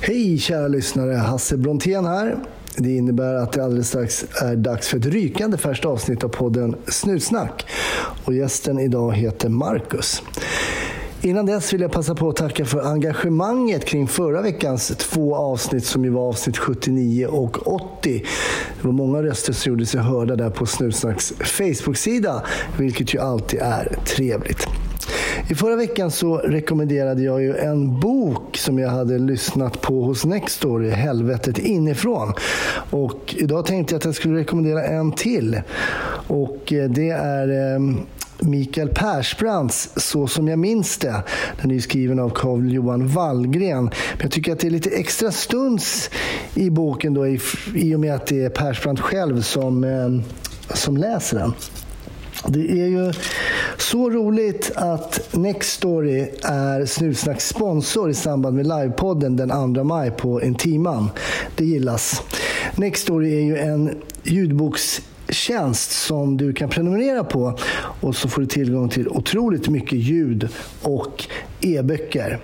Hej kära lyssnare, Hasse Brontén här. Det innebär att det alldeles strax är dags för ett rykande färskt avsnitt av podden Snutsnack. Och gästen idag heter Marcus. Innan dess vill jag passa på att tacka för engagemanget kring förra veckans två avsnitt som ju var avsnitt 79 och 80. Det var många röster som gjorde sig hörda där på Snutsnacks Facebook-sida, vilket ju alltid är trevligt. I förra veckan så rekommenderade jag ju en bok som jag hade lyssnat på hos Nextory, Helvetet inifrån. Och idag tänkte jag att jag skulle rekommendera en till. Och eh, det är eh, Mikael Persbrandts Så som jag minns det. Den är skriven av Carl Johan Wallgren. Men jag tycker att det är lite extra stunds i boken då, i, i och med att det är Persbrandt själv som, eh, som läser den. Det är ju så roligt att Nextory är Snutsnacks sponsor i samband med livepodden den 2 maj på Intiman. Det gillas. Nextory är ju en ljudbokstjänst som du kan prenumerera på och så får du tillgång till otroligt mycket ljud och e-böcker.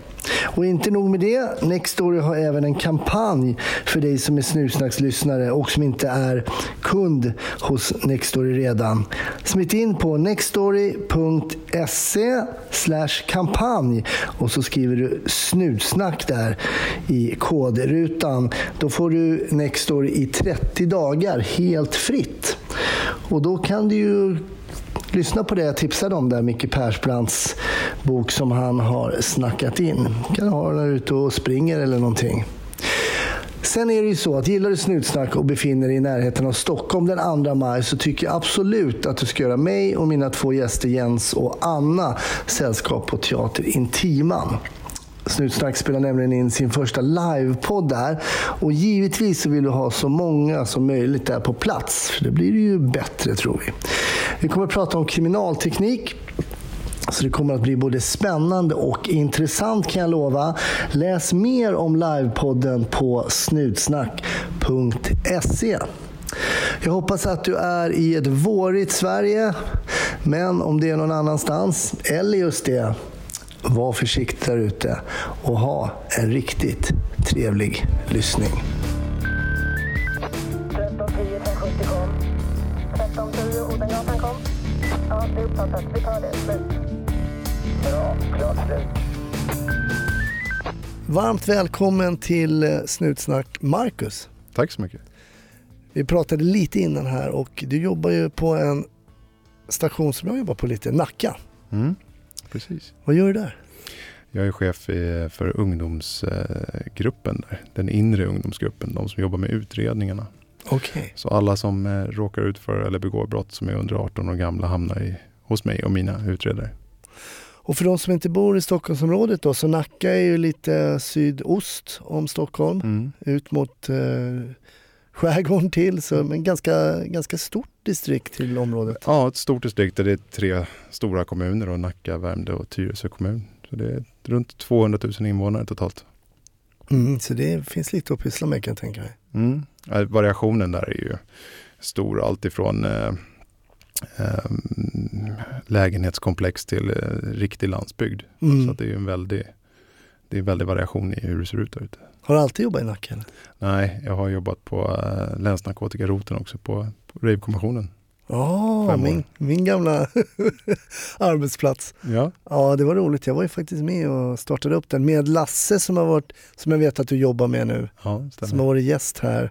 Och inte nog med det, Nextory har även en kampanj för dig som är Snusnackslyssnare och som inte är kund hos Nextory redan. Smitt in på nextory.se kampanj och så skriver du snutsnack där i kodrutan. Då får du Nextory i 30 dagar helt fritt. Och då kan du ju lyssna på det jag tipsade om där, Micke Persbrandts bok som han har snackat in. Du kan ha den ute och springer eller någonting. Sen är det ju så att gillar du snutsnack och befinner dig i närheten av Stockholm den 2 maj så tycker jag absolut att du ska göra mig och mina två gäster Jens och Anna sällskap på Teater Intiman. Snutsnack spelar nämligen in sin första livepodd där. Och givetvis så vill du ha så många som möjligt där på plats. För det blir ju bättre tror vi. Vi kommer att prata om kriminalteknik. Så det kommer att bli både spännande och intressant kan jag lova. Läs mer om livepodden på snutsnack.se. Jag hoppas att du är i ett vårigt Sverige. Men om det är någon annanstans, eller just det, var försiktig där ute och ha en riktigt trevlig lyssning. 1310 570 kom. 1310 Odengatan kom. Ja, det är uppfattat. Vi tar det. Slut. Bra. Klart slut. Varmt välkommen till eh, Snutsnack Marcus. Tack så mycket. Vi pratade lite innan här och du jobbar ju på en station som jag jobbar på lite, Nacka. Mm, precis. Vad gör du där? Jag är chef för ungdomsgruppen där. Den inre ungdomsgruppen, de som jobbar med utredningarna. Okej. Så alla som eh, råkar ut för eller begår brott som är under 18 år gamla hamnar i, hos mig och mina utredare. Och för de som inte bor i Stockholmsområdet då, så Nacka är ju lite sydost om Stockholm. Mm. Ut mot eh, skärgården till, så, men ganska, ganska stort distrikt till området. Ja, ett stort distrikt där det är tre stora kommuner och Nacka, Värmdö och Tyresö kommun. Så det är runt 200 000 invånare totalt. Mm, så det finns lite att pyssla med kan jag tänka mig. Mm. Ja, Variationen där är ju stor, allt ifrån eh, eh, lägenhetskomplex till eh, riktig landsbygd. Mm. Så det är ju en väldig, det är väldig variation i hur det ser ut där ute. Har du alltid jobbat i Nacka? Eller? Nej, jag har jobbat på eh, länsnarkotikaroten också på, på Ravekommissionen. Ja, år. min, min gamla arbetsplats. Ja, Ja, det var roligt. Jag var ju faktiskt med och startade upp den med Lasse som, har varit, som jag vet att du jobbar med nu. ja Som stämmer. har varit gäst här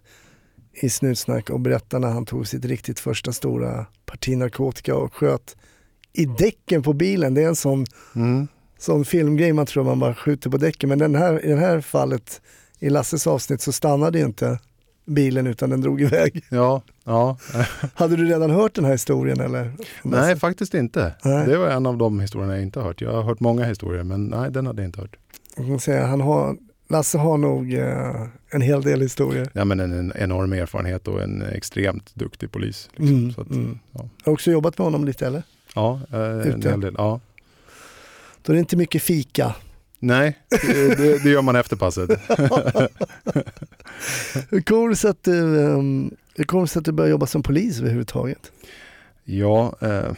i Snutsnack och berättade när han tog sitt riktigt första stora parti narkotika och sköt i däcken på bilen. Det är en sån, Mm. sån filmgrej man tror man bara skjuter på däcken. Men den här, i det här fallet, i Lasses avsnitt så stannade inte bilen utan den drog iväg. Ja, ja. Hade du redan hört den här historien eller? nej faktiskt inte. Nej. Det var en av de historierna jag inte har hört. Jag har hört många historier men nej, den hade jag inte hört. Jag kan säga, han har, Lasse har nog eh, en hel del historier. Ja, men en, en enorm erfarenhet och en extremt duktig polis. Liksom. Mm, att, mm. ja. Har också jobbat med honom lite eller? Ja, eh, en hel del. Ja. Då är det inte mycket fika. Nej, det, det, gör man efter passet. Hur kommer det sig att du, ehm, hur kommer det sig att du började jobba som polis överhuvudtaget? Ja, eh,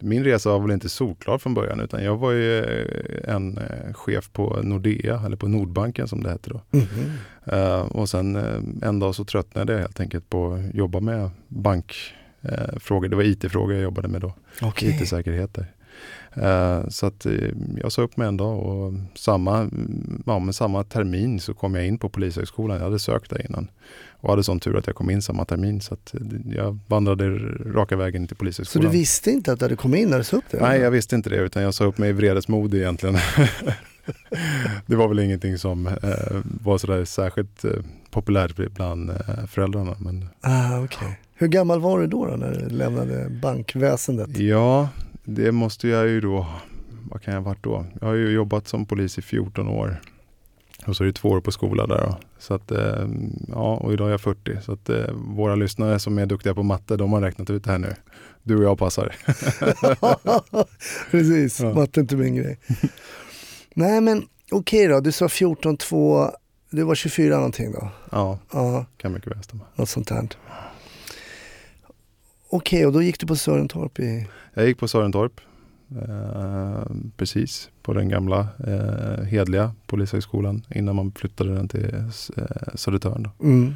min resa var väl inte solklar från början utan jag var ju eh, en eh, chef på Nordea, eller på Nordbanken som det hette då. Mhm. Eh, och sen eh, en dag så tröttnade jag helt enkelt på att jobba med bankfrågor. det var IT-frågor jag jobbade med då, Okej. IT-säkerhet där. Eh, så att eh, jag sa upp mig en dag och samma, mm, ja, samma termin så kom jag in på Polishögskolan. Jag hade sökt där innan och hade sån tur att jag kom in samma termin så att eh, jag vandrade raka vägen till Så Polishögskolan. du visste inte att du hade kommit in när du sa upp det? Nej, jag visste inte det utan jag sa upp mig i vredesmod egentligen. det var väl ingenting som eh, var sådär särskilt eh, populärt bland eh, föräldrarna. Men Ah, okej. Hur gammal var du då, då när du lämnade bankväsendet? ja, det måste jag ju då, vad kan jag ha varit då? Jag har ju jobbat som polis i 14 år. Och så är det två år på skola där då. Så att, eh, ja, och idag är jag 40. Så att eh, våra lyssnare som är duktiga på matte, de har räknat ut det här nu. Du och jag passar. Precis, Ja. matte är inte min grej. Nej men okej då, du sa 14-2, du var 24 någonting då? Ja, Ja, kan mycket väl stämma. något sånt här. Okej, och då gick du på Sörentorp i... Jag gick på Sörentorp, eh, precis på den gamla eh, hedliga polishögskolan innan man flyttade den till eh, Södertörn. Mm.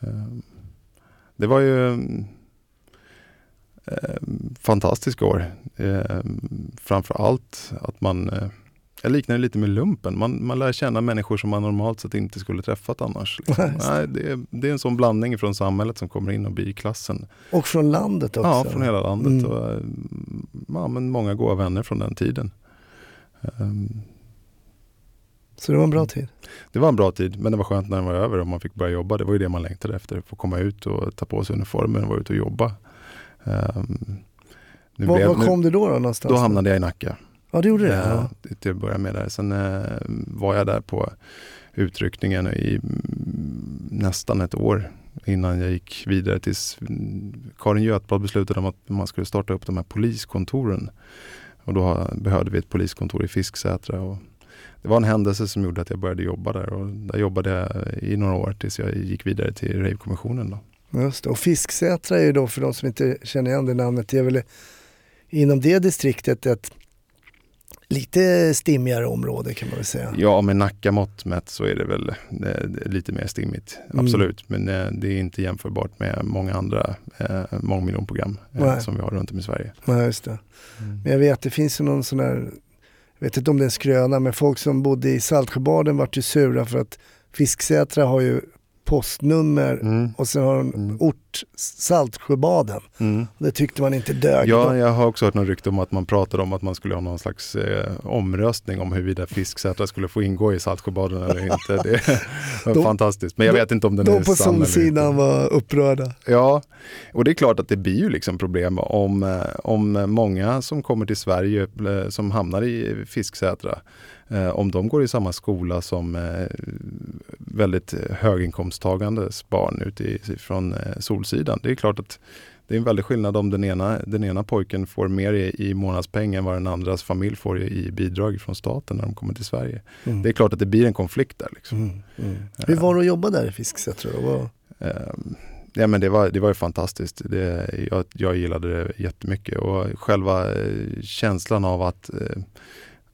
Eh, det var ju eh, fantastiska år. Eh, framför allt att man, eh, jag liknar det lite med lumpen, man, man lär känna människor som man normalt sett inte skulle träffat annars. Liksom. Nej, det, är, det är en sån blandning från samhället som kommer in och blir klassen. Och från landet också? Ja, från hela landet. Mm. Och, eh, ja, men många goda vänner från den tiden. Ehm, Så det var en bra tid? Det var en bra tid, men det var skönt när den var över och man fick börja jobba. Det var ju det man längtade efter, få komma ut och ta på sig uniformen och vara ute och jobba. Nu Var, blev- var nu- kom du då, då någonstans? Då hamnade jag i Nacka. Ja, det gjorde det? Ja. Till att börja med där. Sen eh, var jag där på utryckningen i mm, nästan ett år innan jag gick vidare tills mm, Karin Götblad beslutade om att man skulle starta upp de här poliskontoren. Och då behövde vi ett poliskontor i Fisksätra. Och det var en händelse som gjorde att jag började jobba där och där jobbade jag i några år tills jag gick vidare till Rave-kommissionen. Då. Just det. Och Fisksätra är ju då, för de som inte känner igen det namnet, det är väl inom det distriktet ett lite stimmigare område kan man väl säga. Ja, med Nacka-mått mätt så är det väl eh, lite mer stimmigt. Mm. Absolut, men eh, det är inte jämförbart med många andra eh, mångmiljonprogram eh, Nej. som vi har runt om i Sverige. Ja, just det. Men jag vet, det finns ju någon sån där, jag vet inte om det är en skröna, men folk som bodde i Saltsjöbaden vart ju sura för att Fisksätra har ju postnummer Mm. och sen har de Mm. ort Saltsjöbaden. Mm. Det tyckte man inte dög. Ja, jag har också hört något rykte om att man pratade om att man skulle ha någon slags eh, omröstning om huruvida Fisksätra skulle få ingå i Saltsjöbaden eller inte. Det var De- fantastiskt, men jag vet inte om den är De på sann eller Solsidan inte. var upprörda. Ja, och det är klart att det blir ju liksom problem om, eh, om många som kommer till Sverige eh, som hamnar i Fisksätra, om de går i samma skola som eh, väldigt höginkomsttagandes barn ute i, från eh, Solsidan. Det är klart att det är en väldig skillnad om den ena, den ena pojken får mer i, i månadspeng än vad den andras familj får i, bidrag från staten när de kommer till Sverige. Mm. Det är klart att det blir en konflikt där. Liksom. Mm. Mm. Hur var det att jobba där i Fisksätra? Vad- Ehm, Ja, men det, var, det var ju fantastiskt. Det, jag, jag gillade det jättemycket och själva eh, känslan av att, eh,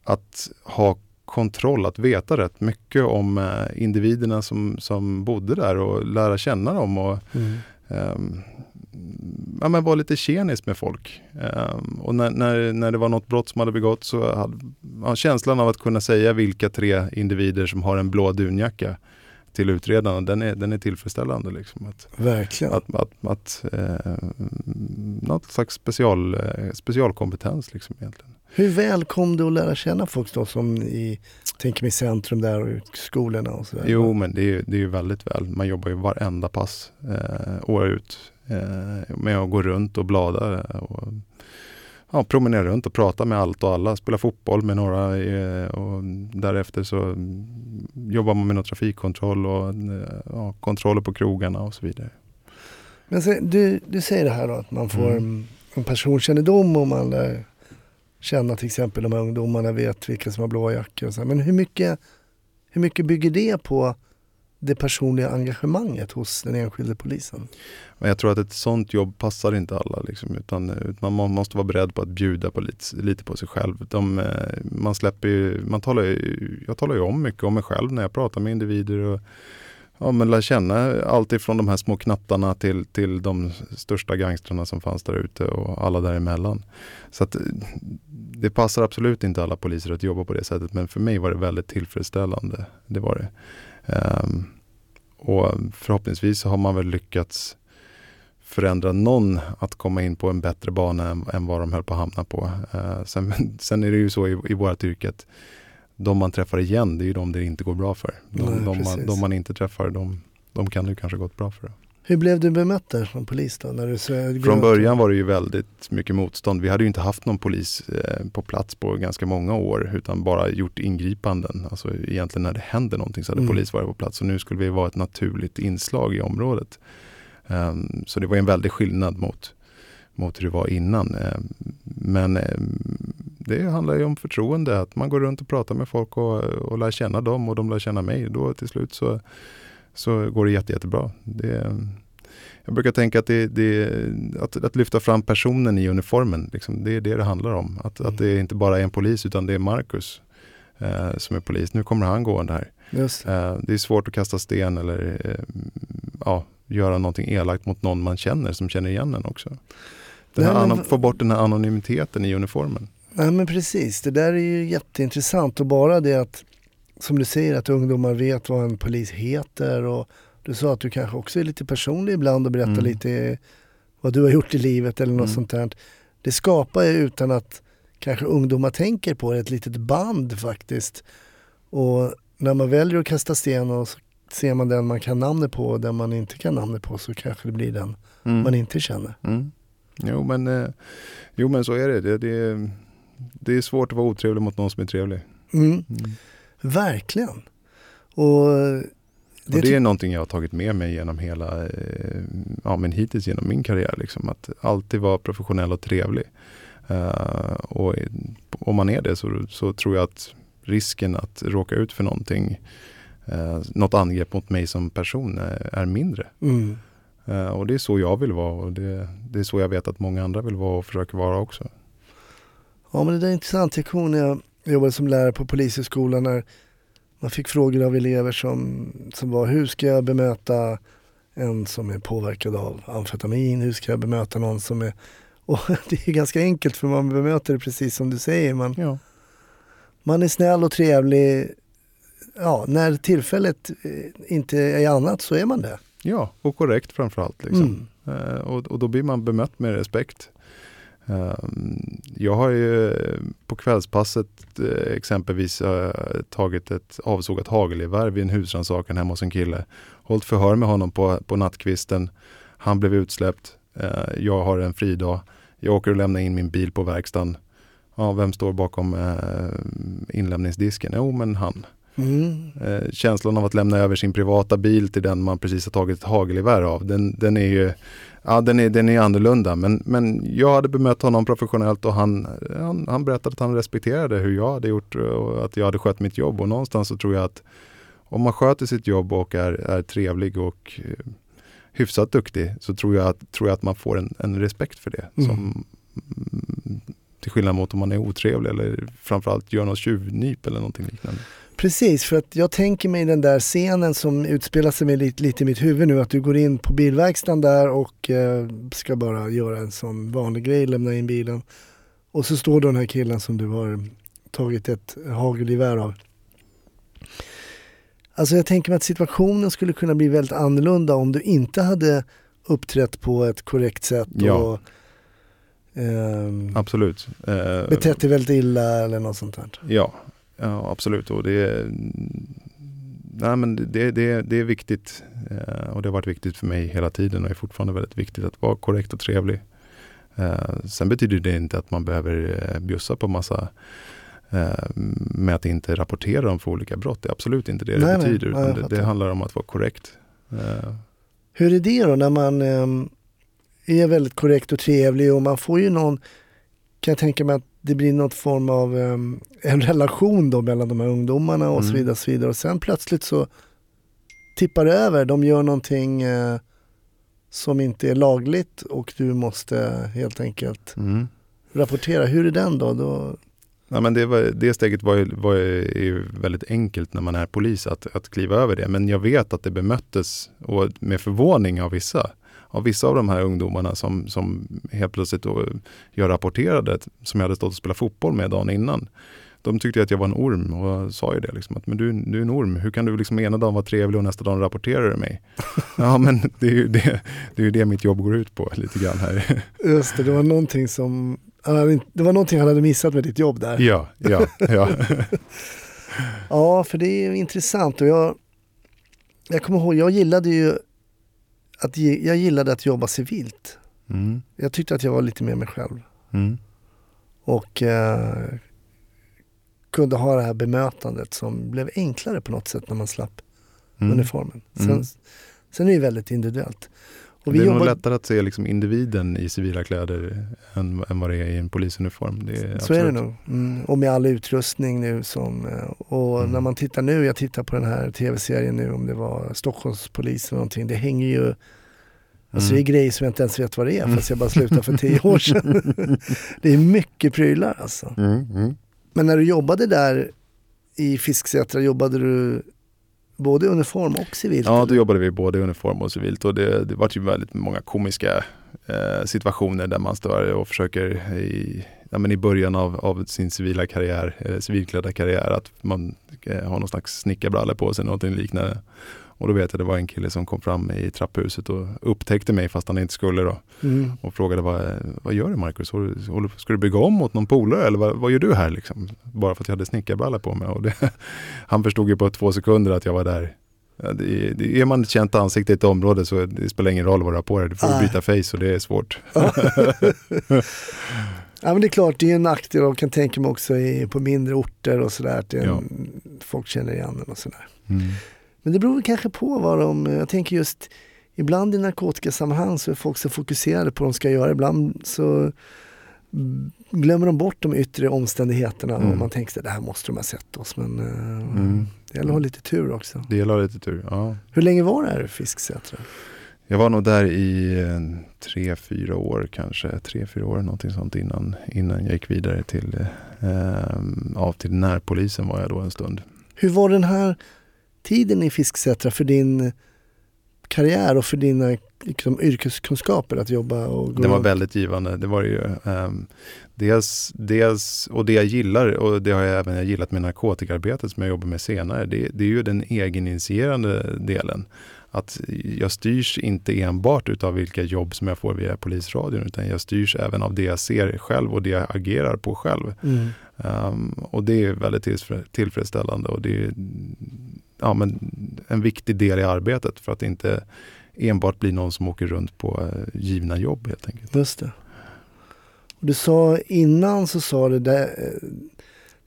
att ha kontroll, att veta rätt mycket om eh, individerna som, som bodde där och lära känna dem och ehm, ja, men vara lite tjenis med folk. Ehm, och när, när, när det var något brott som hade begåtts så hade ja, känslan av att kunna säga vilka tre individer som har en blå dunjacka till utredarna, den är, den är tillfredsställande. Liksom. Att, Verkligen. att, att, att eh, något slags special, eh, specialkompetens liksom egentligen. Hur väl kom du att lära känna folk då som i, tänker mig centrum där och skolorna och sådär? Jo, men det är, ju- det är ju väldigt väl. Man jobbar ju varenda pass eh, år ut eh, med att gå runt och blada och ja, promenera runt och prata med allt och alla. Spela fotboll med några eh, och därefter så jobbar man med någon trafikkontroll och eh, ja, kontroller på krogarna och så vidare. Men så, du, du säger det här då att man får Mm. en, personkännedom och man lär känna till exempel de här ungdomarna, vet vilka som har blåa jackor och så. här. Men hur mycket, hur mycket bygger det på det personliga engagemanget hos den enskilde polisen. Men jag tror att ett sånt jobb passar inte alla. Liksom, utan, utan man måste vara beredd på att bjuda på lite, lite på sig själv. De, eh, man släpper ju, man talar jag talar ju om mycket om mig själv när jag pratar med individer. Och, ja, men lär känna allt ifrån de här små knattarna till, till de största gangstrarna som fanns där ute och alla däremellan. Så att, det passar absolut inte alla poliser att jobba på det sättet men för mig var det väldigt tillfredsställande. Det var det. Um, och förhoppningsvis har man väl lyckats förändra någon att komma in på en bättre bana än, än vad de höll på att hamna på. Uh, sen, sen, är det ju så i, i vårt yrke att de man träffar igen, det är ju de det inte går bra för. De, Nej, de, man, de man, inte träffar, de, de kan det kanske gått bra för. Hur blev du bemött där som polis då? När du Från början var det ju väldigt mycket motstånd. Vi hade ju inte haft någon polis eh, på plats på ganska många år utan bara gjort ingripanden. Alltså egentligen när det händer någonting så hade mm. polis varit på plats och nu skulle vi vara ett naturligt inslag i området. Um, så det var en väldig skillnad mot, mot hur det var innan. Um, men um, det handlar ju om förtroende, att man går runt och pratar med folk och, och lär känna dem och de lär känna mig. Då till slut så så går det jätte, jättebra. Det, jag brukar tänka att, det, det, att, att lyfta fram personen i uniformen, liksom, det är det det handlar om. Att, mm. att det inte bara är en polis utan det är Marcus eh, som är polis. Nu kommer han gående här. Eh, det är svårt att kasta sten eller eh, ja, göra någonting elakt mot någon man känner som känner igen en också. Den Nej, men... Få bort den här anonymiteten i uniformen. Nej men precis, det där är ju jätteintressant och bara det att som du säger att ungdomar vet vad en polis heter och du sa att du kanske också är lite personlig ibland och berättar mm. lite vad du har gjort i livet eller något mm. sånt där. Det skapar ju utan att kanske ungdomar tänker på det, ett litet band faktiskt. Och när man väljer att kasta sten och så ser man den man kan namnet på och den man inte kan namnet på så kanske det blir den mm. man inte känner. Mm. Jo, men, eh, jo men så är det. Det, det. Det är svårt att vara otrevlig mot någon som är trevlig. Mm. mm. Verkligen. Och det, och det är någonting jag har tagit med mig genom hela, eh, ja men hittills genom min karriär. Liksom, att alltid vara professionell och trevlig. Uh, och om man är det så, så, tror jag att risken att råka ut för någonting, uh, något angrepp mot mig som person är, är mindre. Mm. Uh, och det är så jag vill vara och det, det, är så jag vet att många andra vill vara och försöker vara också. Ja men det där är intressant. Jag kommer när jag jobbade som lärare på polishögskolan när man fick frågor av elever som, som var hur ska jag bemöta en som är påverkad av amfetamin, hur ska jag bemöta någon som är... Och det är ganska enkelt för man bemöter det precis som du säger. Man, ja. man är snäll och trevlig. Ja, när tillfället eh, inte är annat så är man det. Ja, och korrekt framförallt. Liksom. Mm. Uh, och, och då blir man bemött med respekt. Ehm, jag har ju på kvällspasset eh, exempelvis eh, tagit ett avsågat hagelgevär vid en husrannsakan hemma hos en kille. Hållit förhör med honom på, på nattkvisten. Han blev utsläppt. Eh, jag har en fridag. Jag åker och lämnar in min bil på verkstaden. Ja, vem står bakom inlämningsdisken? Jo, men han. Mm. Känslan av att lämna över sin privata bil till den man precis har tagit ett hagelgevär av, den, den är ju Ja, den är, den är annorlunda. Men, men jag hade bemött honom professionellt och han, han, han berättade att han respekterade hur jag hade gjort och att jag hade skött mitt jobb. Och någonstans så tror jag att om man sköter sitt jobb och är, är trevlig och eh, hyfsat duktig så tror jag att, tror jag att man får en, en respekt för det. Mm. Som, till skillnad mot om man är otrevlig eller framförallt gör något tjuvnyp eller någonting liknande. Precis, för att jag tänker mig den där scenen som utspelar sig med lite, lite i mitt huvud nu, att du går in på bilverkstaden där och eh, ska bara göra en sån vanlig grej, lämna in bilen. Och så står den här killen som du har tagit ett hagelgevär av. Alltså jag tänker mig att situationen skulle kunna bli väldigt annorlunda om du inte hade uppträtt på ett korrekt sätt. Ja. Och, eh, Absolut. Eh, betett dig väldigt illa eller något sånt där. Ja, Ja, absolut. Och det, nej, men det, det, det är viktigt eh, och det har varit viktigt för mig hela tiden och är fortfarande väldigt viktigt att vara korrekt och trevlig. Eh, sen betyder det inte att man behöver eh, bjussa på massa med att inte rapportera om för olika brott. Det är absolut inte det nej, det betyder. Nej, det, det, handlar om att vara korrekt. Hur är det då när man är väldigt korrekt och trevlig och man får ju någon, kan jag tänka mig att det blir något form av um, en relation då mellan de här ungdomarna och mm. så vidare och så vidare. Och sen plötsligt så tippar över, de gör någonting eh, som inte är lagligt och du måste helt enkelt Mm. rapportera. Hur är den då? då Ja, men det, var, det steget var ju, var ju väldigt enkelt när man är polis att, att kliva över det. Men jag vet att det bemöttes och med förvåning av vissa. Av vissa av de här ungdomarna som, som helt plötsligt då jag rapporterade, som jag hade stått och spelat fotboll med dagen innan. De tyckte att jag var en orm och sa ju det liksom att men du, du är en orm, hur kan du liksom ena dagen vara trevlig och nästa dag rapporterar du mig? ja men det är ju det, det, är ju det mitt jobb går ut på lite grann här. Just det, det var någonting som hade, det var någonting han hade missat med ditt jobb där. ja, ja, ja. Ja, för det är ju intressant och jag, jag kommer ihåg, jag gillade ju att, ge- jag gillade att jobba civilt. Mm, Jag tyckte att jag var lite mer mig själv mm, och eh, kunde ha det här bemötandet som blev enklare på något sätt när man slapp mm. uniformen. Sen, Mm. sen är det väldigt individuellt. Och det är nog jobbar- lättare att se liksom individen i civila kläder än, än vad det är i en polisuniform. Det är Så är det nog. Mm. Och med all utrustning nu som, eh, och Mm. när man tittar nu, jag tittar på den här tv-serien nu om det var Stockholmspolisen eller någonting, det hänger ju Alltså det är Mm. grejer som jag inte ens vet vad det är fast jag bara slutade för tio år sedan. det är mycket prylar alltså. Mm, mm. Men när du jobbade där i Fisksätra, jobbade du både i uniform och civilt? Ja, då jobbade vi både i uniform och civilt och det, det var ju väldigt många komiska eh, situationer där man står och försöker i, ja, men i början av, av sin civila karriär, eh, civilklädda karriär, att man eh, har någon slags snickarbrallor på sig, någonting liknande. Och då vet jag det var en kille som kom fram i trapphuset och upptäckte mig fast han inte skulle då. Mm. och frågade vad, vad gör du Marcus? Ska du bygga om mot någon polare eller vad, vad gör du här? Liksom? Bara för att jag hade snickarbrallor på mig. Och det, han förstod ju på två sekunder att jag var där. Ja, det, det, är man ett känt ansikte i ett område så det spelar ingen roll vad du har på dig. Du får Nej. byta face och det är svårt. Ja men det är klart, det är en nackdel och kan tänka mig också i, på mindre orter och sådär att det är en, Ja. folk känner igen en och sådär. Mm. Men det beror kanske på vad de, jag tänker just ibland i narkotikasammanhang så är folk så fokuserade på vad de ska göra. Ibland så mm, glömmer de bort de yttre omständigheterna och Mm. man tänker att det här måste de ha sett oss. Men eh, Mm. det gäller att ha lite tur också. Det gäller lite tur. Ja. Hur länge var det här i Fisksätra? Jag var nog där i eh, tre, fyra år kanske. Tre, fyra år någonting sånt innan, innan jag gick vidare till, eh, ja, till närpolisen var jag då en stund. Hur var den här tiden i Fisksätra för din karriär och för dina liksom, yrkeskunskaper att jobba och gå Det var väldigt givande. Det var det ju. ehm, dels, dels, och det jag gillar, och det har jag även jag gillat med narkotikaarbetet som jag jobbar med senare, det, det är ju den egeninitierande delen. Att jag styrs inte enbart utav vilka jobb som jag får via polisradion, utan jag styrs även av det jag ser själv och det jag agerar på själv. Mm. Ehm, och det är väldigt tillfre- tillfredsställande och det är ja, men en viktig del i arbetet för att inte enbart bli någon som åker runt på eh, givna jobb helt enkelt. Just det. Och du sa innan så sa du det, eh,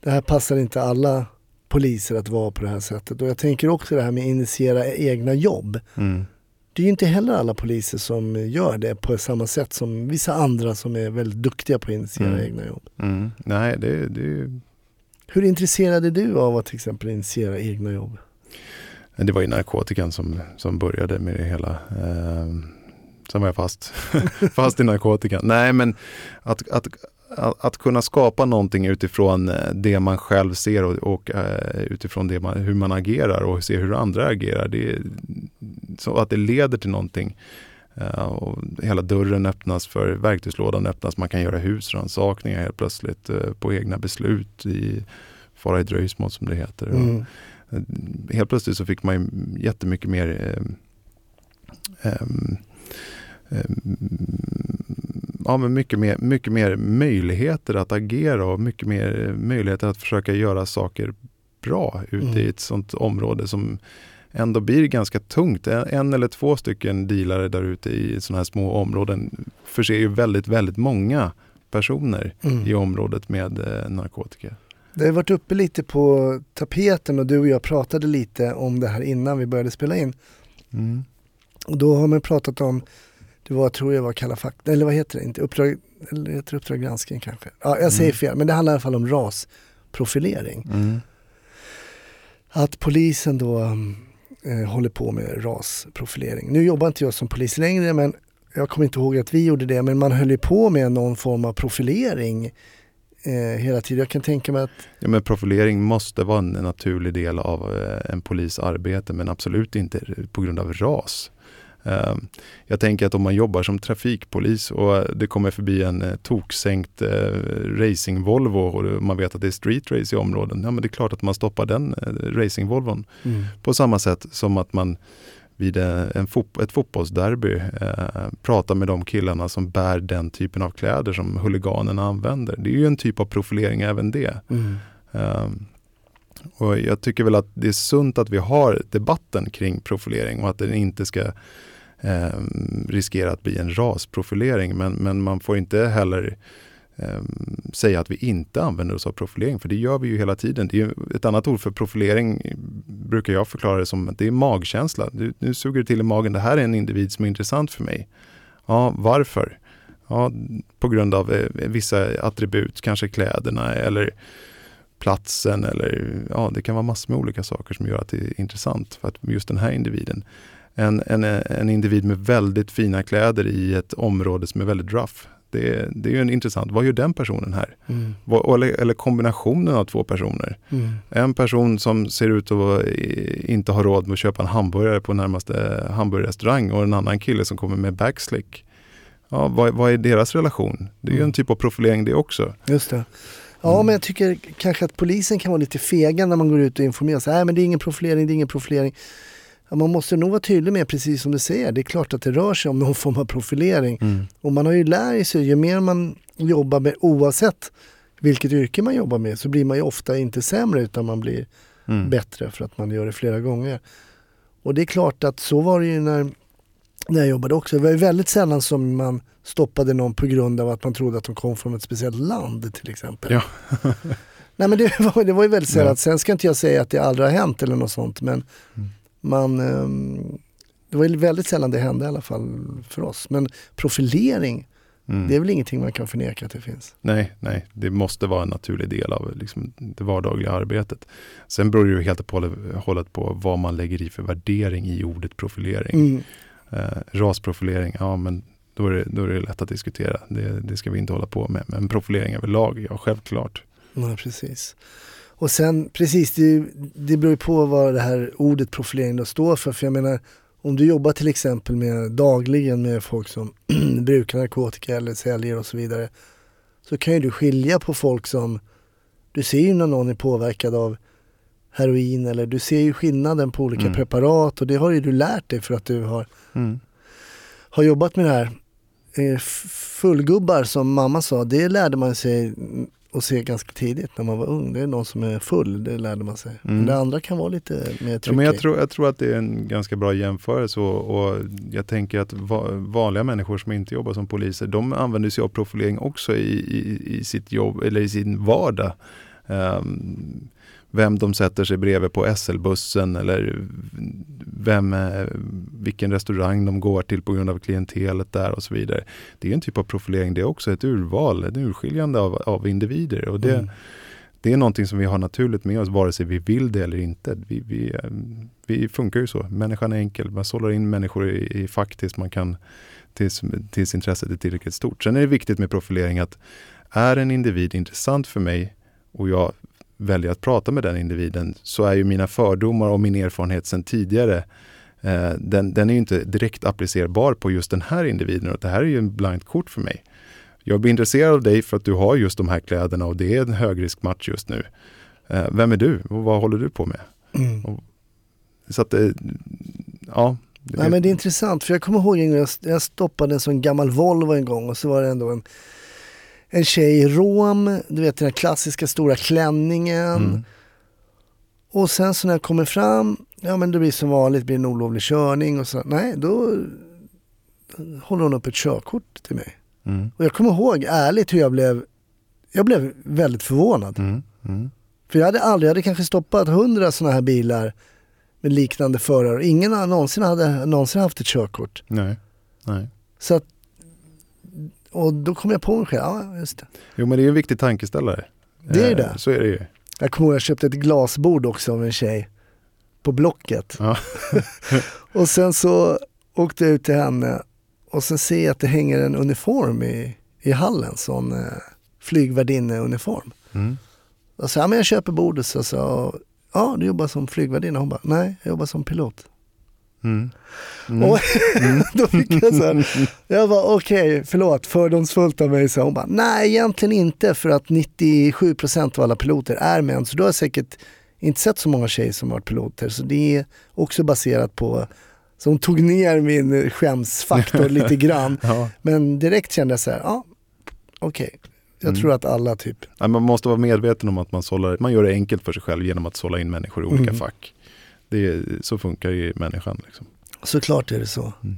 det här passar inte alla poliser att vara på det här sättet. Och jag tänker också det här med att initiera egna jobb. Mm. Det är ju inte heller alla poliser som gör det på samma sätt som vissa andra som är väldigt duktiga på att initiera Mm. egna jobb. Mm. Nej, det, det, Hur intresserad är du av att till exempel initiera egna jobb? Det var ju narkotikan som, som började med det hela. Eh, sen var jag fast, fast i narkotikan. Nej, men att, att, att, att kunna skapa någonting utifrån eh, det man själv ser och, och eh, utifrån det man, hur man agerar och se hur andra agerar. Det, så att det leder till någonting. Eh, och hela dörren öppnas för, verktygslådan öppnas, man kan göra husrannsakningar helt plötsligt eh, på egna beslut i fara i dröjsmål som det heter. Mm. Och, Helt plötsligt så fick man ju jättemycket mer eh, ehm, Ja, men mycket, mer, mycket mer möjligheter att agera och mycket mer eh, möjligheter att försöka göra saker bra ute Mm. i ett sånt område som ändå blir ganska tungt. En, en eller två stycken dealare där ute i sådana här små områden förser ju väldigt, väldigt många personer Mm. i området med eh, narkotika. Det har varit uppe lite på tapeten och du och jag pratade lite om det här innan vi började spela in. Mm. Och då har man pratat om, det var, tror jag var Kalla fakta, eller vad heter det, inte uppdrag, eller heter det Uppdrag granskning kanske? Ja, jag säger Mm. fel, men det handlar i alla fall om rasprofilering. Mm. Att polisen då eh, håller på med rasprofilering. Nu jobbar inte jag som polis längre men jag kommer inte ihåg att vi gjorde det men man höll ju på med någon form av profilering eh, hela tiden. Jag kan tänka mig att... Ja, men profilering måste vara en naturlig del av eh, en polis arbete men absolut inte på grund av ras. Eh, jag tänker att om man jobbar som trafikpolis och det kommer förbi en eh, toksänkt eh, racing-Volvo och man vet att det är street race i områden, ja men det är klart att man stoppar den racing-Volvon. Mm. På samma sätt som att man vid en fot ett fotbollsderby eh, pratar med de killarna som bär den typen av kläder som huliganerna använder. Det är ju en typ av profilering även det. Mm. Eh, och jag tycker väl att det är sunt att vi har debatten kring profilering och att den inte ska eh, riskera att bli en rasprofilering. Men, men man får inte heller eh, säga att vi inte använder oss av profilering, för det gör vi ju hela tiden. Det är ett annat ord för profilering brukar jag förklara det som att det är magkänsla. Du, nu suger det till i magen, det här är en individ som är intressant för mig. Ja, varför? Ja, på grund av eh, vissa attribut, kanske kläderna eller platsen eller ja, det kan vara massor med olika saker som gör att det är intressant för att just den här individen. En, en, en individ med väldigt fina kläder i ett område som är väldigt rough. Det, det är ju en intressant, vad gör den personen här? Mm. Eller, eller, kombinationen av två personer. Mm. En person som ser ut att inte ha råd med att köpa en hamburgare på närmaste hamburgerrestaurang och en annan kille som kommer med backslick. Ja, vad, vad är deras relation? Det är mm. ju en typ av profilering det också. Just det. Ja, mm. men jag tycker kanske att polisen kan vara lite fega när man går ut och informerar. Nej, men det är ingen profilering, det är ingen profilering. Ja, man måste nog vara tydlig med, precis som du säger, det är klart att det rör sig om någon form av profilering. Mm. Och man har ju lärt sig, ju mer man jobbar med, oavsett vilket yrke man jobbar med, så blir man ju ofta inte sämre utan man blir mm. bättre för att man gör det flera gånger. Och det är klart att så var det ju när, när jag jobbade också. Det var ju väldigt sällan som man stoppade någon på grund av att man trodde att de kom från ett speciellt land till exempel. Ja. Nej men det var, det var ju väldigt sällan. Ja. Sen ska inte jag säga att det aldrig har hänt eller något sånt men mm man, ehm, det var väldigt sällan det hände i alla fall för oss. Men profilering, mm. det är väl ingenting man kan förneka att det finns? Nej, nej, det måste vara en naturlig del av liksom, det vardagliga arbetet. Sen beror det ju helt och hållet på vad man lägger i för värdering i ordet profilering. Mm. Eh, rasprofilering, ja men då är, det, då är det lätt att diskutera. Det, det ska vi inte hålla på med. Men profilering överlag, ja självklart. Ja, precis. Och sen precis, det, det beror ju på vad det här ordet profilering då står för. För jag menar, om du jobbar till exempel med dagligen med folk som brukar narkotika eller säljer och så vidare. Så kan ju du skilja på folk som, du ser ju när någon är påverkad av heroin eller du ser ju skillnaden på olika mm. preparat och det har ju du lärt dig för att du har, mm. har jobbat med det här. Eh, fullgubbar som mamma sa, det lärde man sig och se ganska tidigt när man var ung. Det är någon som är full, det lärde man sig. Mm. Men det andra kan vara lite mer tricky. Ja, men jag, tror, jag tror att det är en ganska bra jämförelse och, och jag tänker att va, vanliga människor som inte jobbar som poliser, de använder sig av profilering också i, i, i sitt jobb eller i sin vardag. Um, vem de sätter sig bredvid på SL-bussen eller vem, eh, vilken restaurang de går till på grund av klientelet där och så vidare. Det är en typ av profilering det är också, ett urval, ett urskiljande av, av individer. Och det, mm. det är någonting som vi har naturligt med oss vare sig vi vill det eller inte. Vi, vi, eh, vi funkar ju så, människan är enkel, man sållar in människor i, i fack tills man kan tills, tills intresset är tillräckligt stort. Sen är det viktigt med profilering att är en individ intressant för mig och jag väljer att prata med den individen så är ju mina fördomar och min erfarenhet sedan tidigare eh, den, den, är inte direkt applicerbar på just den här individen. Och det här är ju en blind kort för mig. Jag blir intresserad av dig för att du har just de här kläderna och det är en högriskmatch just nu. Eh, vem är du och vad håller du på med? Mm. Och, så att det, ja. Nej, men det är intressant för jag kommer ihåg en gång jag, jag stoppade en sån gammal Volvo en gång och så var det ändå en en tjej i rom, du vet den här klassiska stora klänningen. Mm. Och sen så när jag kommer fram, ja men det blir som vanligt, blir en olovlig körning och så. Nej, då håller hon upp ett körkort till mig. Mm. Och jag kommer ihåg ärligt hur jag blev, jag blev väldigt förvånad. Mm. Mm. För jag hade aldrig, jag hade kanske stoppat hundra sådana här bilar med liknande förare. Ingen någonsin hade någonsin haft ett körkort. Nej. Nej. Så att och då kom jag på mig själv, ja just det. Jo men det är en viktig tankeställare. Det är ju det. Eh, så är det ju. Jag kommer ihåg jag köpte ett glasbord också av en tjej. på Blocket. Ja. och sen så åkte jag ut till henne och sen ser jag att det hänger en uniform i, i hallen, sån eh, flygvärdinneuniform. Mm. Och så, ja men jag köper bordet så sa ja du jobbar som flygvärdinna? Hon bara, nej jag jobbar som pilot. Mm. Mm. Och då fick jag så här, jag var okej, okay, förlåt, fördomsfullt av mig. Så hon bara, nej egentligen inte för att 97% av alla piloter är män. Så du har säkert inte sett så många tjejer som varit piloter. Så det är också baserat på, så hon tog ner min skämsfaktor lite grann. Ja. Men direkt kände jag så här, ja okej. Okay. Jag Mm. tror att alla typ, Man måste vara medveten om att man, sållar, man gör det enkelt för sig själv genom att sålla in människor i olika Mm. fack. Det är, så funkar ju människan. Liksom. såklart är det så. Mm.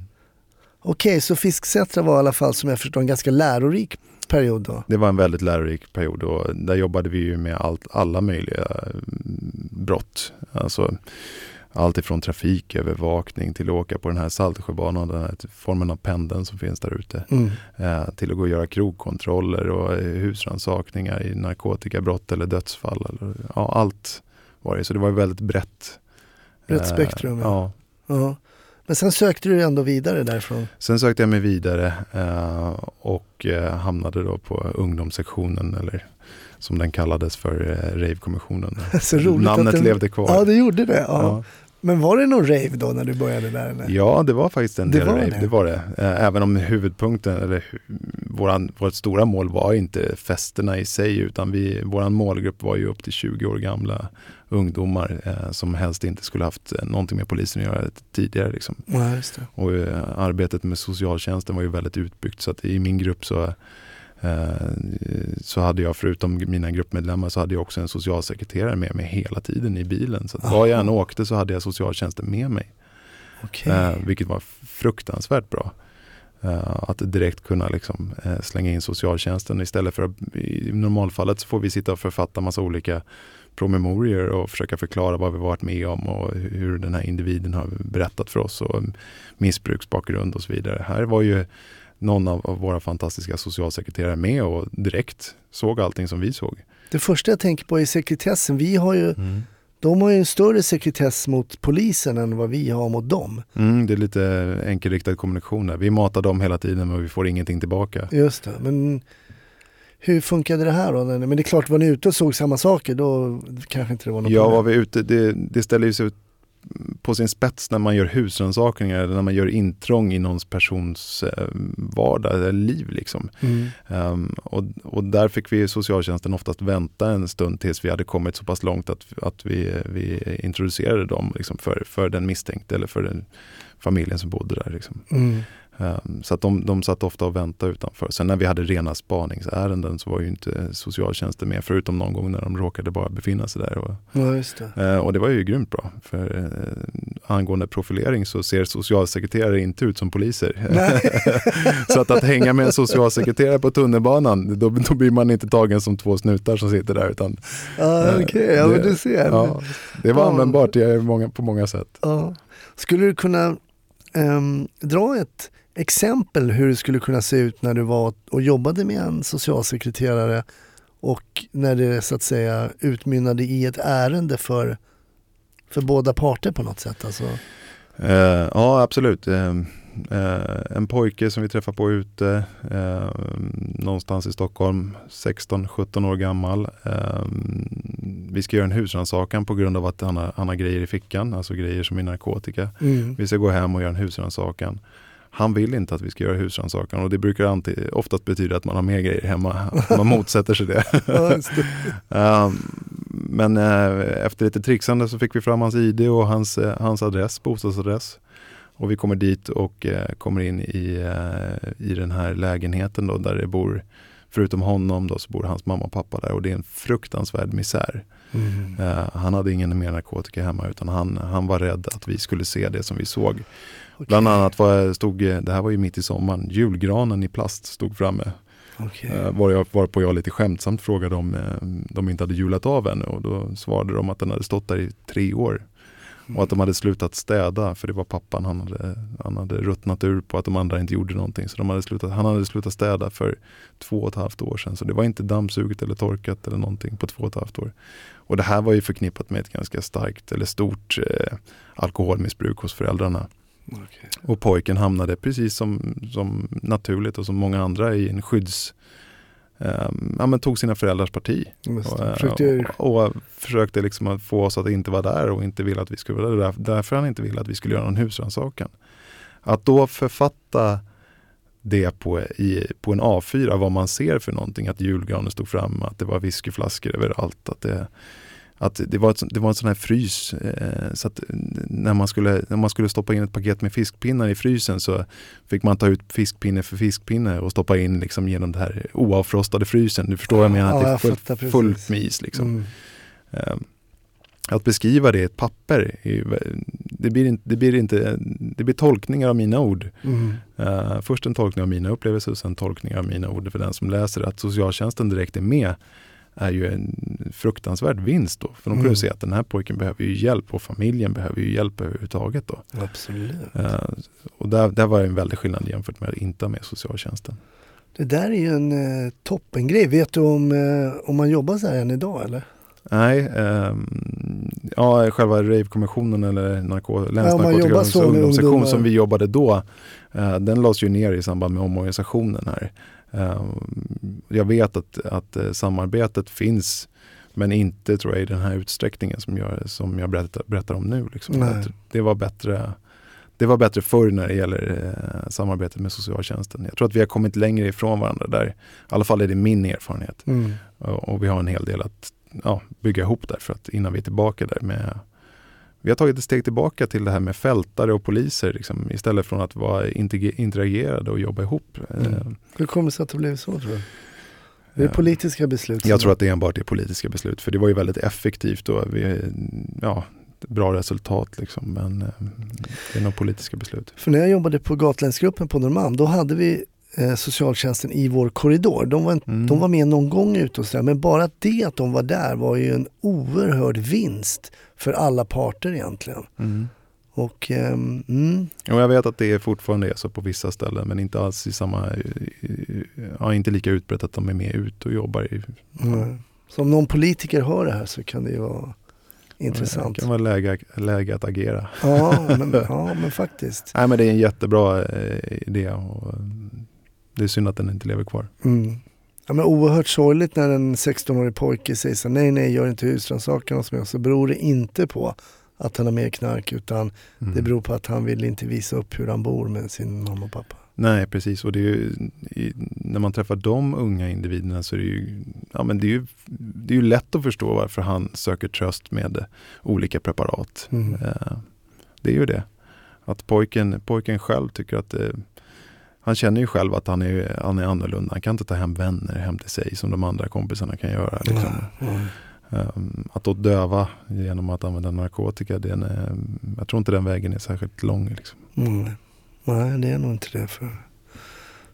Okej, så Fisksätra var i alla fall som jag förstår en ganska lärorik period då. Det var en väldigt lärorik period och där jobbade vi ju med allt, alla möjliga mm, brott. Alltså, allt ifrån trafikövervakning till att åka på den här Saltsjöbanan, den här formen av pendeln som finns där ute. Mm. Eh, till att gå och göra krogkontroller och eh, husrannsakningar i narkotikabrott eller dödsfall. Eller, ja, allt var det. Så det var väldigt brett. Brett Eh, spektrum, ja. ja. Ja. Men sen sökte du ändå vidare därifrån. Sen sökte jag mig vidare eh, och eh, hamnade då på ungdomssektionen eller som den kallades för eh, Ravekommissionen. Namnet levde kvar. Ja, det gjorde det. Ja. Men var det någon rave då när du började där? Eller? Ja, det var faktiskt en Det del rave. det. Det var det. Eh, Även om huvudpunkten, eller våran, vårt stora mål var inte festerna i sig, utan vi, våran målgrupp var ju upp till 20 år gamla ungdomar eh, som helst inte skulle haft eh, någonting med polisen att göra tidigare. Liksom. Ja. Och eh, arbetet med socialtjänsten var ju väldigt utbyggt så att i min grupp så, så hade jag förutom mina gruppmedlemmar så hade jag också en socialsekreterare med mig hela tiden i bilen. Så var jag än Aha. åkte så hade jag socialtjänsten med mig. Okej. Eh, vilket var fruktansvärt bra. Eh, att direkt kunna liksom, eh, slänga in socialtjänsten istället för att i normalfallet så får vi sitta och författa massa olika promemorior och försöka förklara vad vi varit med om och hur den här individen har berättat för oss och missbruksbakgrund och så vidare. Här var ju någon av, av våra fantastiska socialsekreterare med och direkt såg allting som vi såg. Det första jag tänker på är sekretessen. Vi har ju, de har ju en större sekretess mot polisen än vad vi har mot dem. Mm, det är lite enkelriktad kommunikation där. Vi matar dem hela tiden men vi får ingenting tillbaka. Just det. Men hur funkade det här då? Men det är klart, var ni ute och såg samma saker då kanske inte det var något Ja, var problem. vi ute, det, det ställer ju sig ut på sin spets när man gör husrannsakningar eller när man gör intrång i någons persons eh, vardag eller liv. Liksom. Mm. Ehm, och, och där fick vi socialtjänsten oftast vänta en stund tills vi hade kommit så pass långt att, att vi, vi introducerade dem liksom, för, för den misstänkte eller för den familjen som bodde där. Liksom. Mm. Ehm, så att de, de satt ofta och väntade utanför. Sen när vi hade rena spaningsärenden så var ju inte socialtjänsten med förutom någon gång när de råkade bara befinna sig där. Och, Ja, det. Eh, och det var ju grymt bra. För eh, angående profilering så ser socialsekreterare inte ut som poliser. så att, att hänga med en socialsekreterare på tunnelbanan, då, då blir man inte tagen som två snutar som sitter där. Utan, Ja, eh, okej. Ja, det- du ser. Ja, det var Ja. användbart i många, på många sätt. Ja. Skulle du kunna ehm, dra ett exempel hur det skulle kunna se ut när du var och jobbade med en socialsekreterare och när det så att säga utmynnade i ett ärende för, för båda parter på något sätt? Alltså. Eh, ja, absolut. Eh, eh, en pojke som vi träffar på ute, någonstans i Stockholm, 16-17 år gammal. Vi ska göra en husrannsakan på grund av att han har, han har grejer i fickan, alltså grejer som är narkotika. Mm. Vi ska gå hem och göra en husrannsakan. Han vill inte att vi ska göra husrannsakan och det brukar alltid, oftast betyda att man har mer grejer hemma. Man motsätter sig det. Ja, just det. Eh, Men eh, efter lite trixande så fick vi fram hans ID och hans, eh, hans adress, bostadsadress. Och vi kommer dit och eh, kommer in i, i den här lägenheten då där det bor, förutom honom då så bor hans mamma och pappa där och det är en fruktansvärd misär. Mm. Eh, han hade ingen mer narkotika hemma utan han, han var rädd att vi skulle se det som vi såg. Okej. Bland annat var, stod, det här var ju mitt i sommaren, julgranen i plast stod framme. Okej. Eh, var jag, varpå jag lite skämtsamt frågade om eh, de inte hade julat av ännu och då svarade de att den hade stått där i tre år. Och att de hade slutat städa för det var pappan han hade, han hade ruttnat ur på att de andra inte gjorde någonting. Så de hade slutat, han hade slutat städa för två och ett halvt år sedan. Så det var inte dammsuget eller torkat eller någonting på två och ett halvt år. Och det här var ju förknippat med ett ganska starkt eller stort eh, alkoholmissbruk hos föräldrarna. Okej. Och pojken hamnade precis som, som naturligt och som många andra i en skydds... ehm, ja, men tog sina föräldrars parti. Och, eh, och, och försökte liksom att få oss att inte vara där och inte ville att vi skulle vara där. Där- Därför han inte ville att vi skulle göra någon husrannsakan. Att då författa det på, i, på en A4, vad man ser för någonting, att julgranen stod framme, att det var whiskyflaskor överallt, att det, att det, var, ett, det var en sån här frys. Eh, så att när man, skulle, när man skulle stoppa in ett paket med fiskpinnar i frysen så fick man ta ut fiskpinne för fiskpinne och stoppa in liksom genom det här oavfrostade frysen. Du förstår vad jag menar? Ja, att det är fullt, fullt med is. Liksom. mm. Eh, Att beskriva det i ett papper, det blir, inte, det, blir inte, det blir tolkningar av mina ord. Mm. Eh, först en tolkning av mina upplevelser och sen tolkningar av mina ord för den som läser. Att socialtjänsten direkt är med är ju en fruktansvärd vinst då. För de kan Mm. se att den här pojken behöver ju hjälp och familjen behöver ju hjälp överhuvudtaget då. Absolut. Eh, och där, där var det en väldig skillnad jämfört med att inte ha med socialtjänsten. Det där är ju en eh, toppengrej. Vet du om, eh, om man jobbar så här än idag eller? Nej, ehm, ja, själva rave-kommissionen eller narko- med ungdomssektion som vi jobbade då, eh, den lades ju ner i samband med omorganisationen här. Eh, jag vet att, att eh, samarbetet finns men inte tror jag i den här utsträckningen som jag, som jag berättar, berättar om nu. Liksom. Det var bättre det var bättre förr när det gäller eh, samarbetet med socialtjänsten. Jag tror att vi har kommit längre ifrån varandra där. I alla fall är det min erfarenhet. Mm. Och, och vi har en hel del att ja, bygga ihop där för att innan vi är tillbaka där med vi har tagit ett steg tillbaka till det här med fältare och poliser liksom, istället från att vara interagerade och jobba ihop. Mm. Eh, Hur kommer det sig att det blev så tror du? Det är Ja. politiska beslut. Jag tror att det enbart är politiska beslut för det var ju väldigt effektivt och vi, ja, bra resultat liksom, men eh, det är nog politiska beslut. För när jag jobbade på Gatlänsgruppen på Norrmalm, då hade vi eh, socialtjänsten i vår korridor. De var, en, Mm. de var med någon gång ute och sådär, men bara det att de var där var ju en oerhörd vinst för alla parter egentligen. Mm. Och ehm, mm, Och jag vet att det fortfarande är så på vissa ställen men inte alls i samma, ja, inte lika utbrett att de är med ut och jobbar i mm. så om någon politiker hör det här så kan det ju vara intressant. Det kan vara läge, läge att agera. Ja, men, ja, men faktiskt. Nej men det är en jättebra eh, idé och det är synd att den inte lever kvar. Mm. Ja, men oerhört sorgligt när en 16-årig pojke säger så nej nej gör inte husrannsakan hos mig. Så beror det inte på att han har mer knark utan Mm. det beror på att han vill inte visa upp hur han bor med sin mamma och pappa. Nej precis och det ju, i, när man träffar de unga individerna så är det ju, ja, men det är ju, det är ju lätt att förstå varför han söker tröst med olika preparat. Mm. Eh, det är ju det. Att pojken, pojken själv tycker att eh, han känner ju själv att han är, han är annorlunda. Han kan inte ta hem vänner hem till sig som de andra kompisarna kan göra. Liksom. Mm. Um, att då döva genom att använda narkotika, den är, jag tror inte den vägen är särskilt lång. Liksom. Mm. Nej, det är nog inte det. För,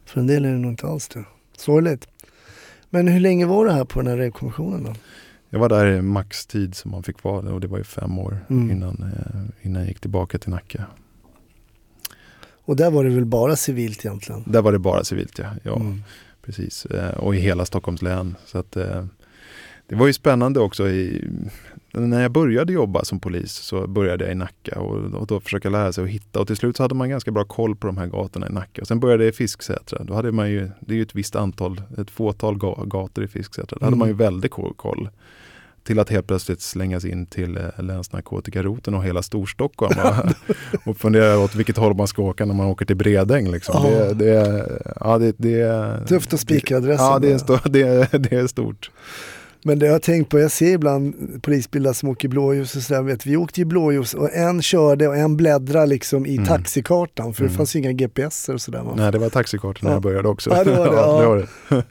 för en del är det nog inte alls det. Sorgligt. Men hur länge var det här på den här revkommissionen då? Jag var där i maxtid som man fick vara och det var ju fem år Mm. innan, eh, innan jag gick tillbaka till Nacka. Och där var det väl bara civilt egentligen? Där var det bara civilt ja. ja Mm. precis. Eh, och i hela Stockholms län. Så att, eh, det var ju spännande också. I, när jag började jobba som polis så började jag i Nacka och, och då försöka lära sig att hitta. Och till slut så hade man ganska bra koll på de här gatorna i Nacka. Och sen började jag i Fisksätra. Då hade man ju, det är ju ett visst antal, ett fåtal ga, gator i Fisksätra. Då hade Mm. man ju väldigt ko- koll. Till att helt plötsligt slängas in till eh, länsnarkotikaroten och hela Storstockholm. Och, och fundera åt vilket håll man ska åka när man åker till Bredäng. Liksom. Ja. Det, det, ja, det, det, Tufft att spika adressen. Ja, det är, stor, det, det är stort. Men det har jag tänkt på, jag ser ibland polisbilar som åker blåljus och sådär. Vet, vi åkte ju blåljus och en körde och en bläddrade liksom i Mm. taxikartan för det Mm. fanns ju inga GPS och sådär. Nej, det var taxikartan när Ja. jag började också. Ja, det var det, ja.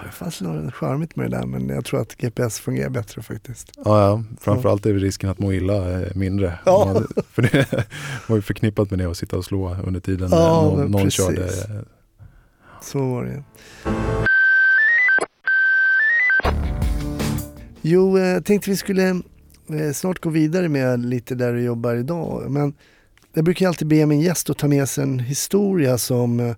Det, det. Det fanns något charmigt med det där men jag tror att GPS fungerar bättre faktiskt. Ja, ja. Framförallt är risken att må illa eh, mindre. Ja. Man- För det var ju förknippat med det att sitta och slå under tiden Ja, någon, någon körde. eh, Så var det Jo, eh, jag tänkte vi skulle snart gå vidare med lite där du jobbar idag. Men jag brukar alltid be min gäst att ta med sig en historia som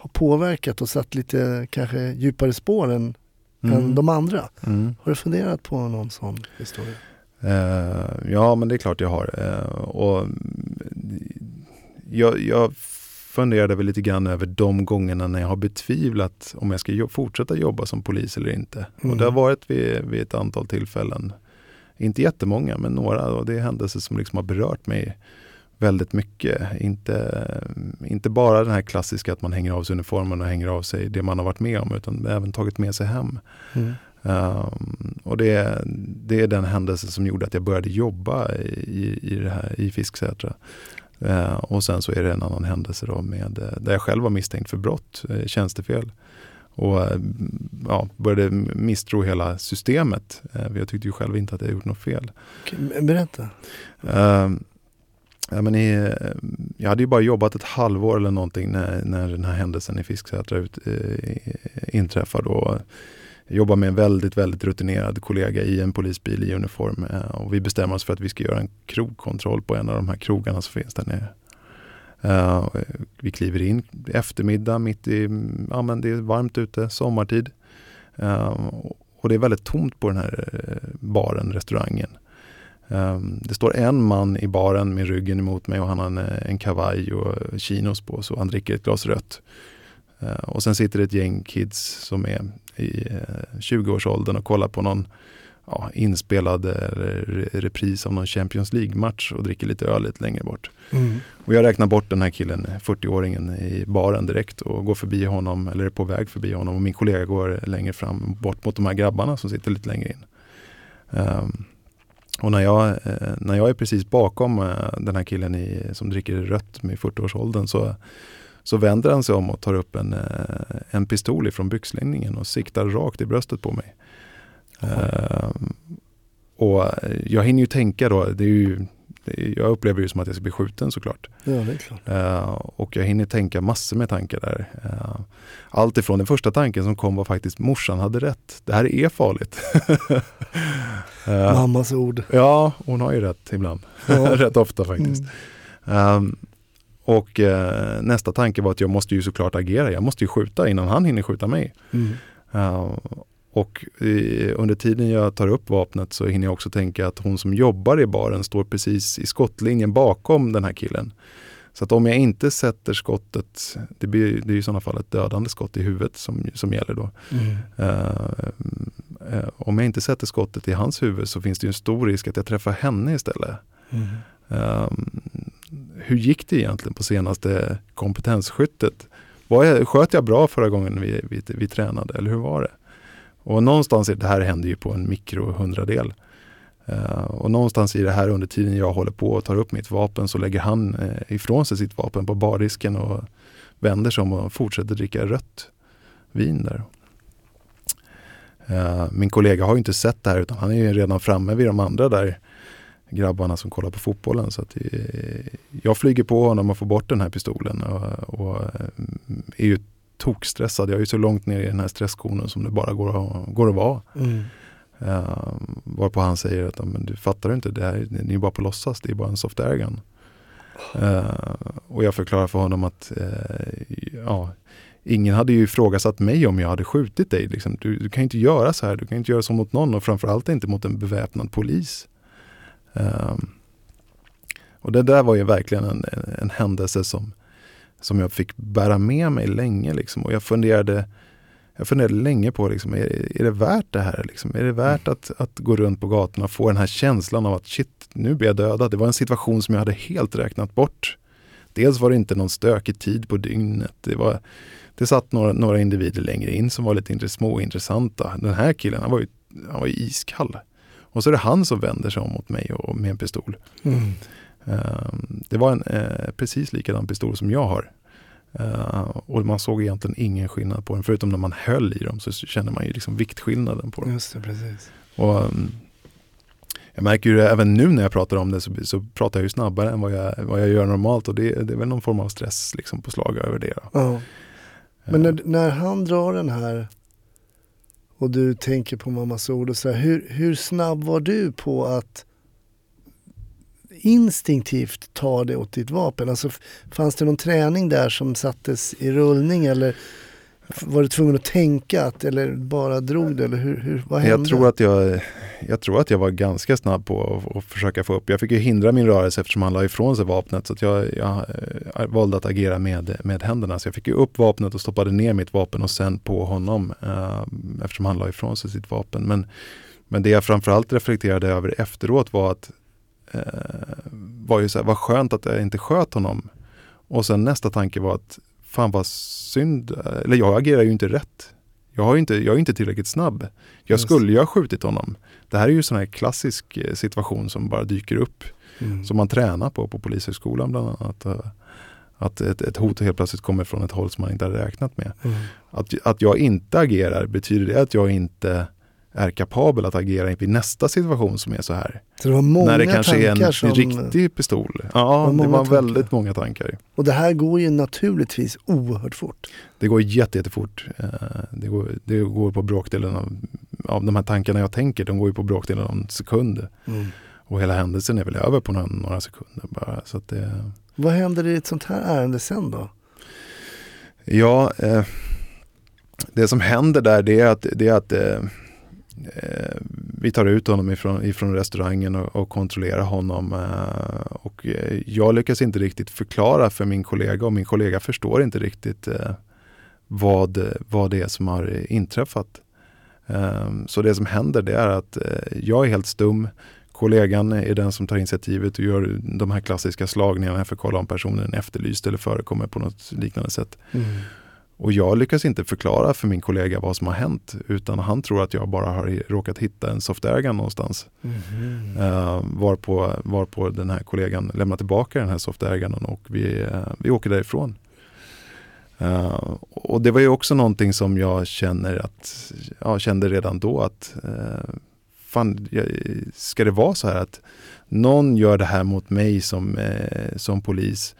har påverkat och satt lite kanske djupare spår än, än Mm. de andra. Mm. Har du funderat på någon sån historia? Eh, ja, men det är klart jag har. Eh, och mm, jag, jag funderade väl lite grann över de gångerna när jag har betvivlat om jag ska jo- fortsätta jobba som polis eller inte. Mm. Och det har varit vid, vid ett antal tillfällen. Inte jättemånga, men några. Och det är händelser som liksom har berört mig väldigt mycket. Inte, inte bara den här klassiska att man hänger av sig uniformen och hänger av sig det man har varit med om, utan även tagit med sig hem. Mm. Um, och det, det är den händelse som gjorde att jag började jobba i, i, det här, i Fisksätra. Uh, och sen så är det en annan händelse då med, eh, där jag själv var misstänkt för brott, uh, tjänstefel. Och uh, ja, började misstro hela systemet. Uh, jag tyckte ju själv inte att jag gjort något fel. Okej, Berätta. Ehm, ja, men i, eh, jag hade ju bara jobbat ett halvår eller någonting när, när den här händelsen i Fisksätra ut, eh, inträffade. Och jag jobbar med en väldigt, väldigt rutinerad kollega i en polisbil i uniform. Eh, och vi bestämmer oss för att vi ska göra en krogkontroll på en av de här krogarna som finns där nere. Eh, vi kliver in eftermiddag, mitt i, ja men det är varmt ute, sommartid. Eh, och det är väldigt tomt på den här eh, baren, restaurangen. Um, det står en man i baren med ryggen emot mig och han har en, en kavaj och chinos på så han dricker ett glas rött. Uh, och sen sitter det ett gäng kids som är i uh, 20-årsåldern och kollar på någon ja, inspelad re- repris av någon Champions League-match och dricker lite öl lite längre bort. Mm. Och jag räknar bort den här killen, 40-åringen i baren direkt och går förbi honom, eller är på väg förbi honom och min kollega går längre fram bort mot de här grabbarna som sitter lite längre in. Um, och när jag, eh, när jag är precis bakom eh, den här killen i, som dricker rött med 40-årsåldern så, så vänder han sig om och tar upp en, eh, en pistol ifrån byxlinningen och siktar rakt i bröstet på mig. Ehm, och jag hinner ju tänka då, det är ju, är, jag upplever ju som att jag ska bli skjuten såklart. Ja, det är klart. Eh, och jag hinner tänka massor med tankar där. Uh, allt ifrån den första tanken som kom var faktiskt morsan hade rätt. Det här är farligt. Eh, Mammas ord. ja, hon har ju rätt ibland. Ja. rätt ofta faktiskt. Mm. Um, och eh, nästa tanke var att jag måste ju såklart agera. Jag måste ju skjuta innan han hinner skjuta mig. Mm. Uh, och i, under tiden jag tar upp vapnet så hinner jag också tänka att hon som jobbar i baren står precis i skottlinjen bakom den här killen. Så att om jag inte sätter skottet, det blir det är i sådana fall ett dödande skott i huvudet som, som gäller då. Mm. Eh, om jag inte sätter skottet i hans huvud så finns det en stor risk att jag träffar henne istället. Mm. Um, hur gick det egentligen på senaste kompetensskyttet? Var jag, sköt jag bra förra gången vi, vi, vi tränade eller hur var det? Och någonstans, det här händer ju på en mikrohundradel. Uh, eh, och någonstans i det här under tiden jag håller på och tar upp mitt vapen så lägger han uh, ifrån sig sitt vapen på bardisken och vänder sig om och fortsätter dricka rött vin där. Uh, min kollega har ju inte sett det här utan han är ju redan framme vid de andra där grabbarna som kollar på fotbollen. Så att, jag flyger på honom och får bort den här pistolen och, och är ju tokstressad. Jag är ju så långt ner i den här stresskonen som det bara går att, går att vara. Mm. Uh, varpå han säger att men du fattar inte, det här ni är bara på låtsas, det är bara en soft airgun. Uh, och jag förklarar för honom att uh, ja, ingen hade ju ifrågasatt mig om jag hade skjutit dig. Liksom. Du, du kan inte göra så här, du kan inte göra så mot någon och framförallt inte mot en beväpnad polis. Um, och det där var ju verkligen en, en, en händelse som, som jag fick bära med mig länge. Liksom. Och jag funderade, jag funderade länge på, liksom, är, är det värt det här? Liksom? Är det värt att, att gå runt på gatorna och få den här känslan av att shit, nu blir jag dödad. Det var en situation som jag hade helt räknat bort. Dels var det inte någon stökig tid på dygnet. Det, var, det satt några, några individer längre in som var lite småintressanta. Den här killen, han var ju, han var ju iskall. Och så är det han som vänder sig om mot mig och med en pistol. Mm. Uh, det var en uh, precis likadan pistol som jag har. Uh, och man såg egentligen ingen skillnad på den. Förutom när man höll i dem så kände man ju liksom viktskillnaden på dem. Just det, precis. Och, um, jag märker ju det, även nu när jag pratar om det så, så pratar jag ju snabbare än vad jag, vad jag gör normalt. Och det, det är väl någon form av stress liksom, på slag över det. Ja. Men när, när han drar den här och du tänker på mammas ord och så här, hur, hur snabb var du på att instinktivt ta dig åt ditt vapen? Alltså, fanns det någon träning där som sattes i rullning eller var du tvungen att tänka att, eller bara drog du eller hur, hur, vad hände? Jag tror, att jag, jag tror att jag var ganska snabb på att, att försöka få upp. Jag fick ju hindra min rörelse eftersom han la ifrån sig vapnet. Så att jag, jag eh, valde att agera med, med händerna. Så jag fick ju upp vapnet och stoppade ner mitt vapen och sen på honom. Eh, eftersom han la ifrån sig sitt vapen. Men, men det jag framförallt reflekterade över efteråt var att eh, var ju så här, vad skönt att jag inte sköt honom. Och sen nästa tanke var att fan vad synd, eller jag agerar ju inte rätt. Jag, har inte, jag är inte tillräckligt snabb. Jag Just. skulle ju ha skjutit honom. Det här är ju sån här klassisk eh, situation som bara dyker upp. Mm. Som man tränar på på Polishögskolan bland annat. eh, Att ett, ett hot helt plötsligt kommer från ett håll som man inte hade räknat med. Mm. Att, att jag inte agerar, betyder det att jag inte är kapabel att agera vid nästa situation som är så här? Så det var många När det kanske är en, som... en riktig pistol. Ja, var det var tankar. väldigt många tankar. Och det här går ju naturligtvis oerhört fort. Det går jätte, jättefort. Eh, Det går, det går på bråkdelen av, av de här tankarna jag tänker, de går ju på bråkdelen av en sekund. Mm. Och hela händelsen är väl över på några, några sekunder bara. Så det, Vad händer i ett sånt här ärende sen då? ja, eh, det som händer där det är att, det är att eh, eh, vi tar ut honom ifrån, ifrån restaurangen och, och kontrollerar honom. Eh, och eh, jag lyckas inte riktigt förklara för min kollega och min kollega förstår inte riktigt eh, vad, vad det är som har inträffat. Eh, så det som händer det är att eh, jag är helt stum. Kollegan är den som tar initiativet och gör de här klassiska slagningarna för att kolla om personen är efterlyst eller förekommer på något liknande sätt. Mm. Och jag lyckas inte förklara för min kollega vad som har hänt utan han tror att jag bara har råkat hitta en soft airgun någonstans. Mhm. Uh, varpå, varpå den här kollegan lämnar tillbaka den här soft airgunen och vi, eh, vi åker därifrån. Eh, och det var ju också någonting som jag känner att, ja, kände redan då att uh, fan, ska det vara så här att någon gör det här mot mig som, eh, som polis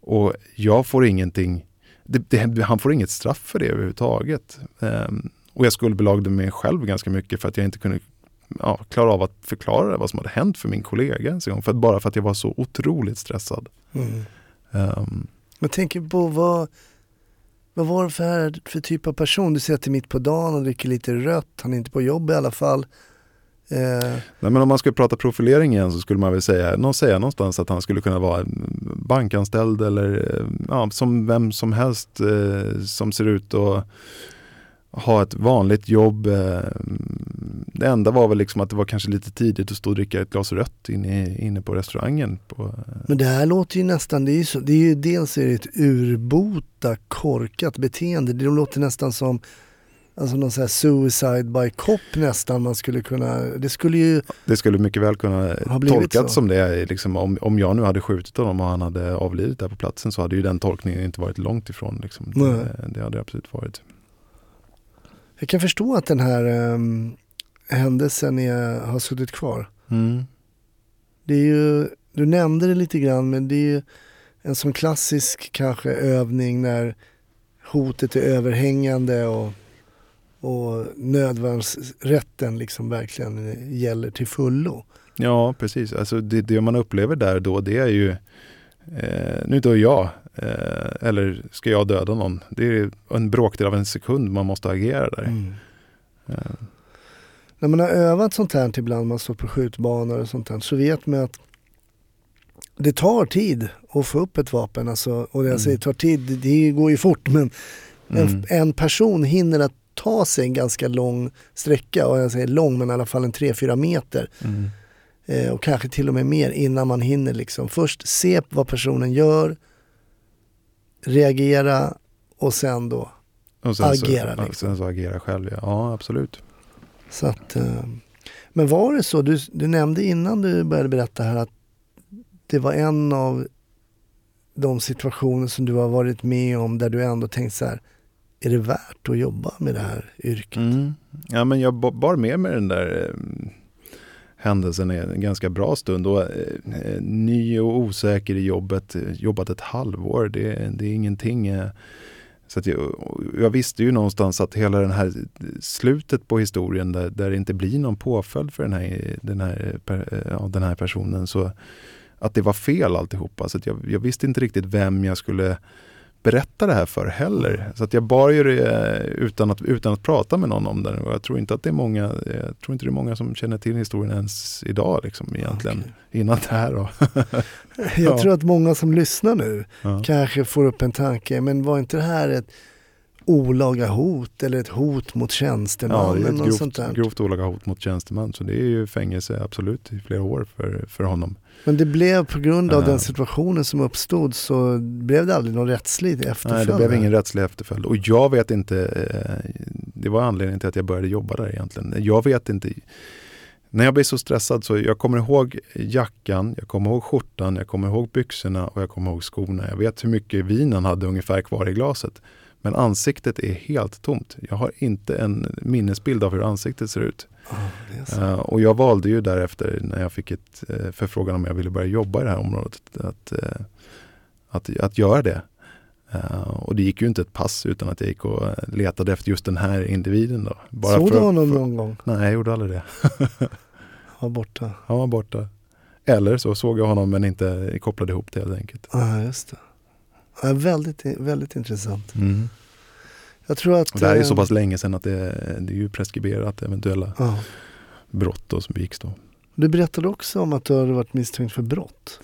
och jag får ingenting det, det, han får inget straff för det överhuvudtaget. Um, och jag skuldbelagde mig själv ganska mycket för att jag inte kunde ja, klara av att förklara vad som hade hänt för min kollega ens en gång. För att, bara för att jag var så otroligt stressad. Mm. Um, Jag tänker på vad, vad var det för, för typ av person? Du säger att det är mitt på dagen och dricker lite rött, han är inte på jobb i alla fall. Eh, nej, men om man skulle prata profilering igen så skulle man väl säga, någon säga någonstans att han skulle kunna vara bankanställd eller eh, ja, som vem som helst eh, som ser ut att ha ett vanligt jobb. Eh, det enda var väl liksom att det var kanske lite tidigt att stå och dricka ett glas rött inne, inne på restaurangen. På, men det här låter ju nästan, det är ju, så, det är ju dels är det ett urbota korkat beteende. Det låter nästan som Alltså någon sån här suicide by cop nästan man skulle kunna, det skulle ju, Det skulle mycket väl kunna tolkas som det. Liksom, om, om jag nu hade skjutit honom och han hade avlidit där på platsen så hade ju den tolkningen inte varit långt ifrån. Liksom. Det, det hade absolut varit. jag kan förstå att den här ehm, händelsen är, har suttit kvar. Mm. Det är ju, du nämnde det lite grann men det är ju en sån klassisk kanske övning när hotet är överhängande och, och nödvärnsrätten liksom verkligen gäller till fullo. Ja, precis. Alltså det, det man upplever där då det är ju eh, nu dör jag eh, eller ska jag döda någon? Det är en bråkdel av en sekund man måste agera där. Mm. Eh, När man har övat sånt här ibland, man stått på skjutbanor och sånt här, så vet man att det tar tid att få upp ett vapen. Alltså, och jag Mm. säger tar tid, det- det går ju fort men mm. en, en person hinner att ta sig en ganska lång sträcka, och jag säger lång men i alla fall en 3-4 meter Mm. eh, och kanske till och med mer innan man hinner liksom först se vad personen gör, reagera och sen då. Och sen Agera, så, liksom. sen så agera själv. Ja, ja absolut. Så att, eh, men var det så, du, du nämnde innan du började berätta här att det var en av de situationer som du har varit med om där du ändå tänkt så här, är det värt att jobba med det här yrket? Mm. Ja, men jag bar med mig den där eh, händelsen en ganska bra stund. Och, eh, eh ny och osäker i jobbet, eh, jobbat ett halvår, det, det är ingenting. Eh, så att jag, jag visste ju någonstans att hela den här slutet på historien där, där det inte blir någon påföljd för den här, den här, per- eh, ja, den här personen så att det var fel alltihopa. Så jag, jag visste inte riktigt vem jag skulle berätta det här för heller. Så att jag bar ju det utan att, utan att prata med någon om det. Och jag tror inte att det är många, jag tror inte det är många som känner till historien ens idag liksom egentligen. Okay. Innan det här då. jag tror att många som lyssnar nu ja. kanske får upp en tanke, men var inte det här ett olaga hot eller ett hot mot tjänsteman? Ja, det är ett grovt, grovt olaga hot mot tjänsteman. Så det är ju fängelse absolut i flera år för, för honom. Men det blev på grund av den situationen som uppstod så blev det aldrig någon rättslig efterföljd? Nej, det blev ingen rättslig efterföljd. Och jag vet inte, eh, det var anledningen till att jag började jobba där egentligen. Jag vet inte, när jag blir så stressad så jag kommer ihåg jackan, jag kommer ihåg skjortan, jag kommer ihåg byxorna och jag kommer ihåg skorna. Jag vet hur mycket vin han hade ungefär kvar i glaset. Men ansiktet är helt tomt. Jag har inte en minnesbild av hur ansiktet ser ut. Oh, uh, och jag valde ju därefter när jag fick ett uh, förfrågan om jag ville börja jobba i det här området att, uh, att, att göra det. och det gick ju inte ett pass utan att jag gick och letade efter just den här individen. Då. Bara Såg du honom för, någon gång? Nej, jag gjorde aldrig det. Han var borta? Han var borta. Eller så såg jag honom men inte kopplade ihop det helt enkelt. Ja, just det. Ja, väldigt, väldigt intressant. Mm. Jag tror att... Det här är så eh, pass länge sedan att det, det är ju preskriberat eventuella ja. brott då som begicks då. Du berättade också om att du hade varit misstänkt för brott.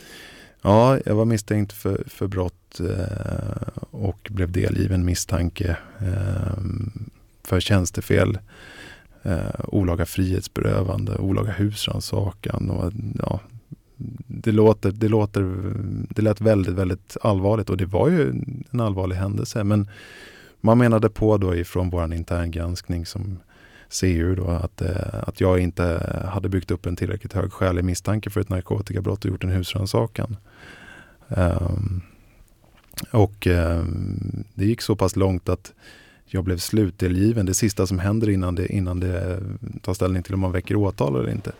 Ja, jag var misstänkt för, för brott eh, och blev delgiven misstanke eh, för tjänstefel, eh, olaga frihetsberövande, olaga husrannsakan och ja, det låter, det låter, det lät väldigt, väldigt allvarligt och det var ju en allvarlig händelse. Men man menade på då ifrån vår interngranskning som CU då att, eh, att jag inte hade byggt upp en tillräckligt hög skälig misstanke för ett narkotikabrott och gjort en husrannsakan. Um, och um, det gick så pass långt att jag blev slutdelgiven. Det sista som händer innan det, innan det tar ställning till om man väcker åtal eller inte.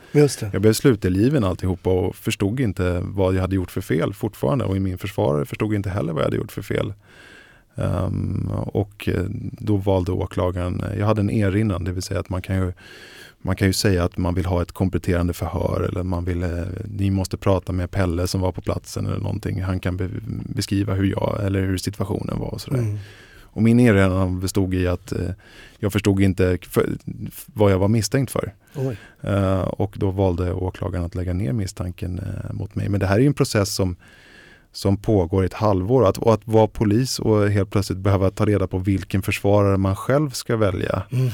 Jag blev slutdelgiven alltihopa och förstod inte vad jag hade gjort för fel fortfarande. Och min försvarare förstod inte heller vad jag hade gjort för fel. Um, och eh, då valde åklagaren, jag hade en erinran, det vill säga att man kan ju man kan ju säga att man vill ha ett kompletterande förhör eller man vill, eh, ni måste prata med Pelle som var på platsen eller någonting. Han kan be beskriva hur jag eller hur situationen var och sådär. Mm. Och min erinran bestod i att eh, jag förstod inte för, vad jag var misstänkt för. Uh, och då valde åklagaren att lägga ner misstanken uh, mot mig. Men det här är en process som, som pågår i ett halvår. Att, och att vara polis och helt plötsligt behöva ta reda på vilken försvarare man själv ska välja. Mm.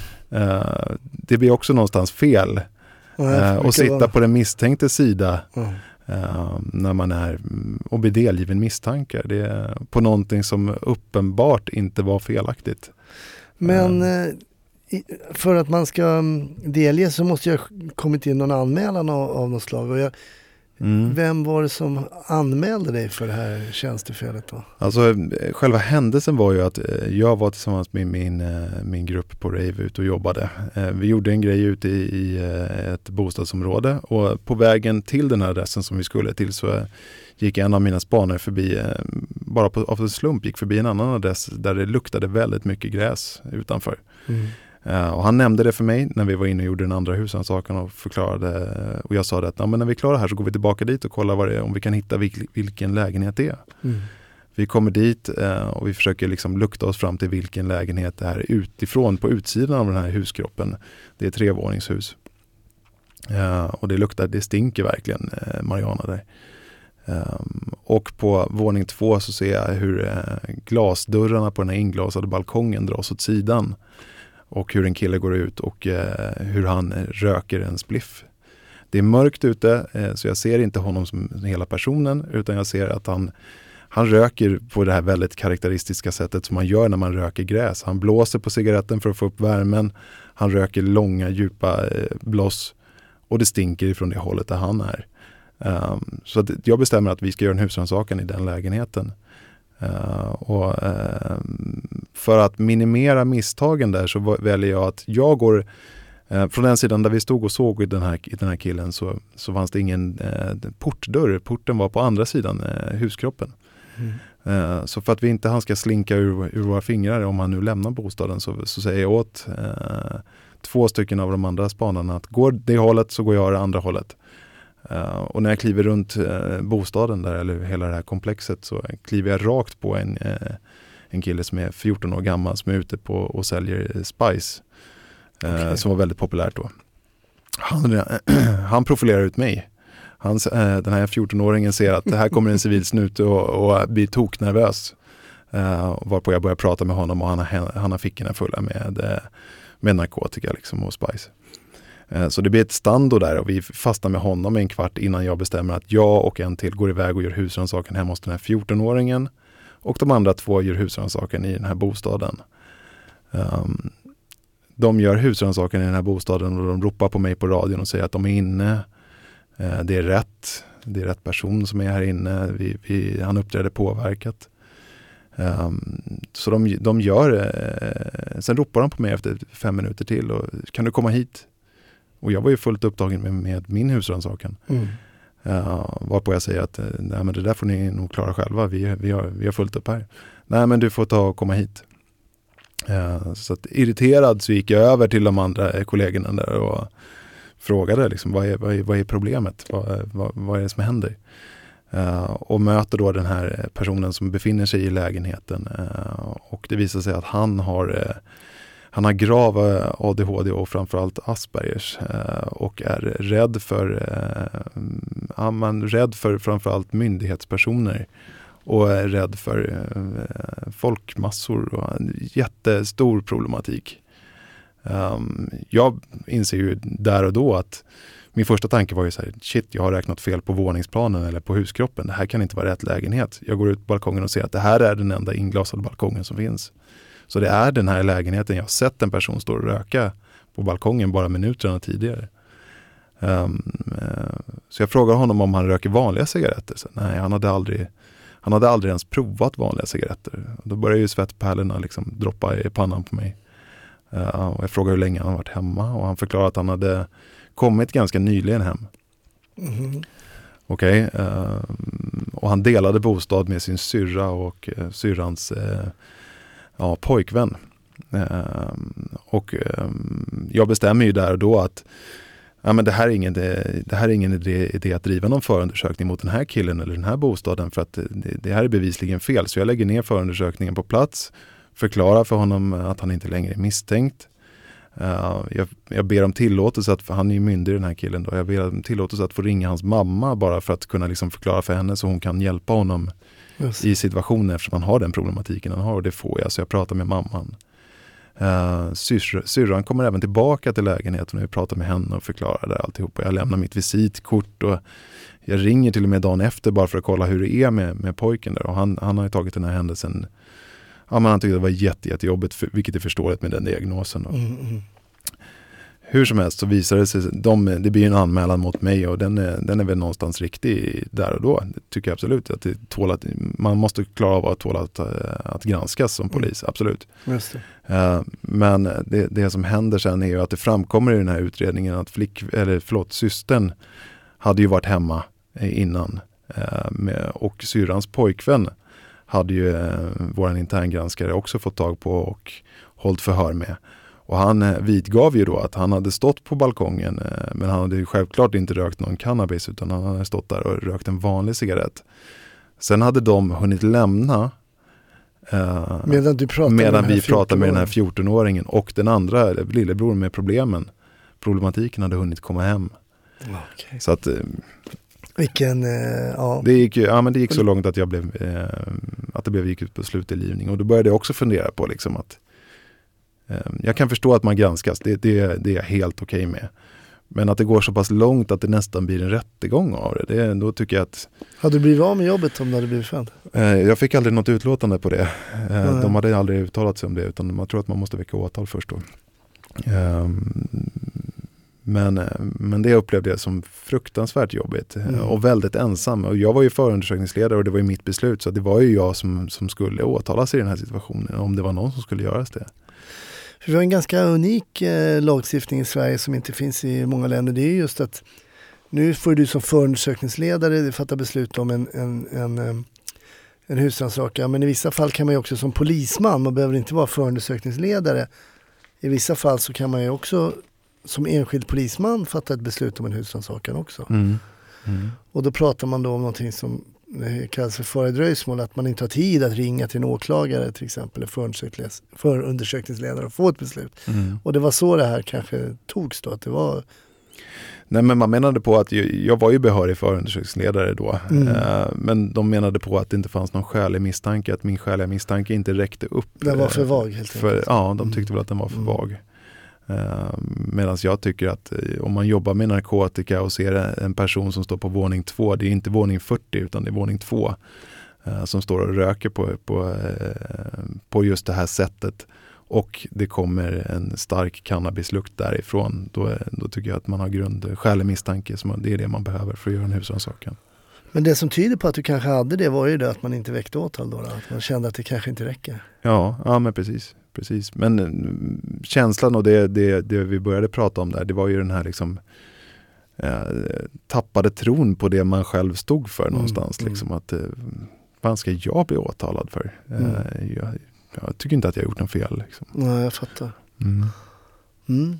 Uh, det blir också någonstans fel. och sitta på den misstänktes sida. Mm. Uh, när man är och blir delgiven misstankar. Det är på någonting som uppenbart inte var felaktigt. Men för att man ska mm, delge så måste jag kommit in någon anmälan av, av något slag. Och jag, Mm. Vem var det som anmälde dig för det här tjänstefelet då? Alltså själva händelsen var ju att eh, jag var tillsammans med min, eh, min grupp på Rave ute och jobbade. Eh, vi gjorde en grej ute i, i ett bostadsområde och på vägen till den här adressen som vi skulle till så gick en av mina spanare förbi, bara på, av en slump gick förbi en annan adress där det luktade väldigt mycket gräs utanför. Mm. Uh, och han nämnde det för mig när vi var inne och gjorde den andra husrannsakan och förklarade. Och jag sa det att ja, men när vi är klara här så går vi tillbaka dit och kollar vad det är, om vi kan hitta vil vilken lägenhet det är. Mm. Vi kommer dit uh, och vi försöker liksom lukta oss fram till vilken lägenhet det är utifrån på utsidan av den här huskroppen. Det är trevåningshus. Uh, och det luktar, det stinker verkligen Mariana där. Um, och på våning två så ser jag hur glasdörrarna på den här inglasade balkongen dras åt sidan och hur en kille går ut och eh, hur han röker en spliff. Det är mörkt ute eh, så jag ser inte honom som hela personen utan jag ser att han, han röker på det här väldigt karaktäristiska sättet som man gör när man röker gräs. Han blåser på cigaretten för att få upp värmen. Han röker långa djupa eh, bloss och det stinker ifrån det hållet där han är. Um, så jag bestämmer att vi ska göra en husrannsakan i den lägenheten. Uh, och, uh, för att minimera misstagen där så väljer jag att jag går uh, från den sidan där vi stod och såg den här, den här killen så, så fanns det ingen portdörr. Porten var på andra sidan huskroppen. Mm. Så för att vi inte han ska slinka ur, ur våra fingrar om han nu lämnar bostaden så, så säger jag åt två stycken av de andra spanarna att går det hållet så går jag det andra hållet. Uh, och när jag kliver runt uh, bostaden där, eller hela det här komplexet, så kliver jag rakt på en, uh, en kille som är 14 år gammal som är ute på och säljer Spice. Okay. Som var väldigt populärt då. Han, han profilerar ut mig. Han, den här 14-åringen ser att det här kommer en civil snute och, och blir toknervös. Uh, varpå jag börjar prata med honom och han har, han har fickorna fulla med, med narkotika liksom och spice. Eh, så det blir ett stando där och vi fastnar med honom en kvart innan jag bestämmer att jag och en till går iväg och gör husrannsakan hemma hos den här 14-åringen. Och de andra två gör husrannsakan i den här bostaden. Um, de gör husrannsakan i den här bostaden och de ropar på mig på radion och säger att de är inne. Uh, det är rätt. Det är rätt person som är här inne. Vi, vi, han uppträder påverkat. Um, så de, de gör, uh, sen ropar de på mig efter fem minuter till och kan du komma hit? Och jag var ju fullt upptagen med, med min husrannsakan. Mm. Uh, varpå jag säger att eh, nej, men det där får ni nog klara själva, vi, vi, har, vi har fullt upp här. Nej men du får ta och komma hit. Uh, så att, irriterad så gick jag över till de andra kollegorna där och frågade liksom, vad, är, vad, är, vad är problemet? Vad, vad, vad är det som händer? Uh, och möter då den här personen som befinner sig i lägenheten. Uh, och det visar sig att han har han har grav eh, ADHD och framförallt Aspergers eh, och är rädd för, eh, ja, man rädd för framförallt myndighetspersoner och är rädd för folkmassor och en jättestor problematik. Ehm, jag inser ju där och då att min första tanke var ju så här, shit jag har räknat fel på våningsplanen eller på huskroppen. Det här kan inte vara rätt lägenhet. Jag går ut på balkongen och ser att det här är den enda inglasade balkongen som finns. Så det är den här lägenheten, jag har sett en person stå och röka på balkongen bara minuterna tidigare. Um, uh, så jag frågar honom om han röker vanliga cigaretter. Så, nej, han hade, aldrig, han hade aldrig ens provat vanliga cigaretter. Då börjar ju svettpärlorna liksom droppa i pannan på mig. Uh, och jag frågar hur länge han har varit hemma och han förklarar att han hade kommit ganska nyligen hem. Mm. Okej, okay, uh, ehm, och han delade bostad med sin syrra och uh, syrrans uh, ja, pojkvän. Eh, och eh, jag bestämmer ju där och då att ja, men det, här är ingen, det, det här är ingen idé, idé, att driva någon förundersökning mot den här killen eller den här bostaden för att det, det här är bevisligen fel. Så jag lägger ner förundersökningen på plats, förklarar för honom att han inte längre är misstänkt. Uh, jag, jag, ber om tillåtelse, att, för han är ju myndig den här killen, då. jag ber om tillåtelse att få ringa hans mamma bara för att kunna liksom förklara för henne så hon kan hjälpa honom Just. i situationen eftersom han har den problematiken han har och det får jag. Så jag pratar med mamman. Uh, syrran kommer även tillbaka till lägenheten och jag pratar med henne och förklarar det alltihopa. Jag lämnar mitt visitkort och jag ringer till och med dagen efter bara för att kolla hur det är med, med pojken där. Och han, han har tagit den här händelsen, ja, men han tyckte det var jätte, jättejobbigt, för, vilket är förståeligt med den diagnosen. Mm, mm. Hur som helst så visar det sig, de, det blir en anmälan mot mig och den är, den är väl någonstans riktig där och då. Det tycker jag absolut. Att det tål att, man måste klara av att tåla att, eh, att granskas som polis, mm. absolut. Uh, men det, det som händer sen är ju att det framkommer i den här utredningen att flick, eller förlåt, systern hade ju varit hemma innan. Uh, med, och syrrans pojkvän hade ju uh, vår interngranskare också fått tag på och hållit förhör med. Och han eh, vidgav ju då att han hade stått på balkongen eh, men han hade självklart inte rökt någon cannabis utan han hade stått där och rökt en vanlig cigarett. Sen hade de hunnit lämna eh, medan, du medan vi pratade med den här 14-åringen och den andra lillebror med problemen. Problematiken hade hunnit komma hem. Okay. Så att vilken, eh, ja. Det gick, ja, men det gick så långt att, jag blev, eh, att det blev, gick ut på slutdelgivning och då började jag också fundera på liksom att jag kan förstå att man granskas, det, det, det är jag helt okej okay med. Men att det går så pass långt att det nästan blir en rättegång av det, det då tycker jag att... Hade du blivit av med jobbet om du hade blivit fälld? Eh, jag fick aldrig något utlåtande på det. Mm. De hade aldrig uttalat sig om det utan man tror att man måste väcka åtal först då. Ehm, men, eh, men det upplevde jag som fruktansvärt jobbigt mm. och väldigt ensam. Och jag var ju förundersökningsledare och det var ju mitt beslut så det var ju jag som, som skulle åtalas i den här situationen om det var någon som skulle göras det. För vi har en ganska unik eh, lagstiftning i Sverige som inte finns i många länder. Det är just att nu får du som förundersökningsledare fatta beslut om en, en, en, eh, en husrannsakan. Men i vissa fall kan man ju också som polisman, man behöver inte vara förundersökningsledare. I vissa fall så kan man ju också som enskild polisman fatta ett beslut om en husrannsakan också. Mm. Mm. Och då pratar man då om någonting som eh, kallas för fara dröjsmål, att man inte har tid att ringa till en åklagare till exempel, eller förundersöknings- förundersökningsledare och få ett beslut. Mm. Och det var så det här kanske togs då, att det var Nej men man menade på att jag, var ju behörig förundersökningsledare då. Mm. Eh, men de menade på att det inte fanns någon skälig misstanke, att min skäliga misstanke inte räckte upp. Den var eh, för vag helt för, enkelt. Ja, de tyckte väl att den var för Mm. vag. Uh, Medan jag tycker att eh, om man jobbar med narkotika och ser en person som står på våning två, det är inte våning 40 utan det är våning två eh, som står och röker på, på, eh, på just det här sättet och det kommer en stark cannabislukt därifrån, då, då tycker jag att man har grund, skälig misstanke, som man- det är det man behöver för att göra en husrannsakan. Men det som tyder på att du kanske hade det var ju det att man inte väckte åtal då, då. Att man kände att det kanske inte räcker. Ja, ja men precis. Precis. Men mm, känslan och det, det, det vi började prata om där, det var ju den här liksom eh, tappade tron på det man själv stod för Mm, någonstans. mm. Liksom att, eh, vad ska jag bli åtalad för? Eh, Mm. jag, jag tycker inte att jag har gjort något fel. Liksom. Ja, jag fattar. Mm. Mm.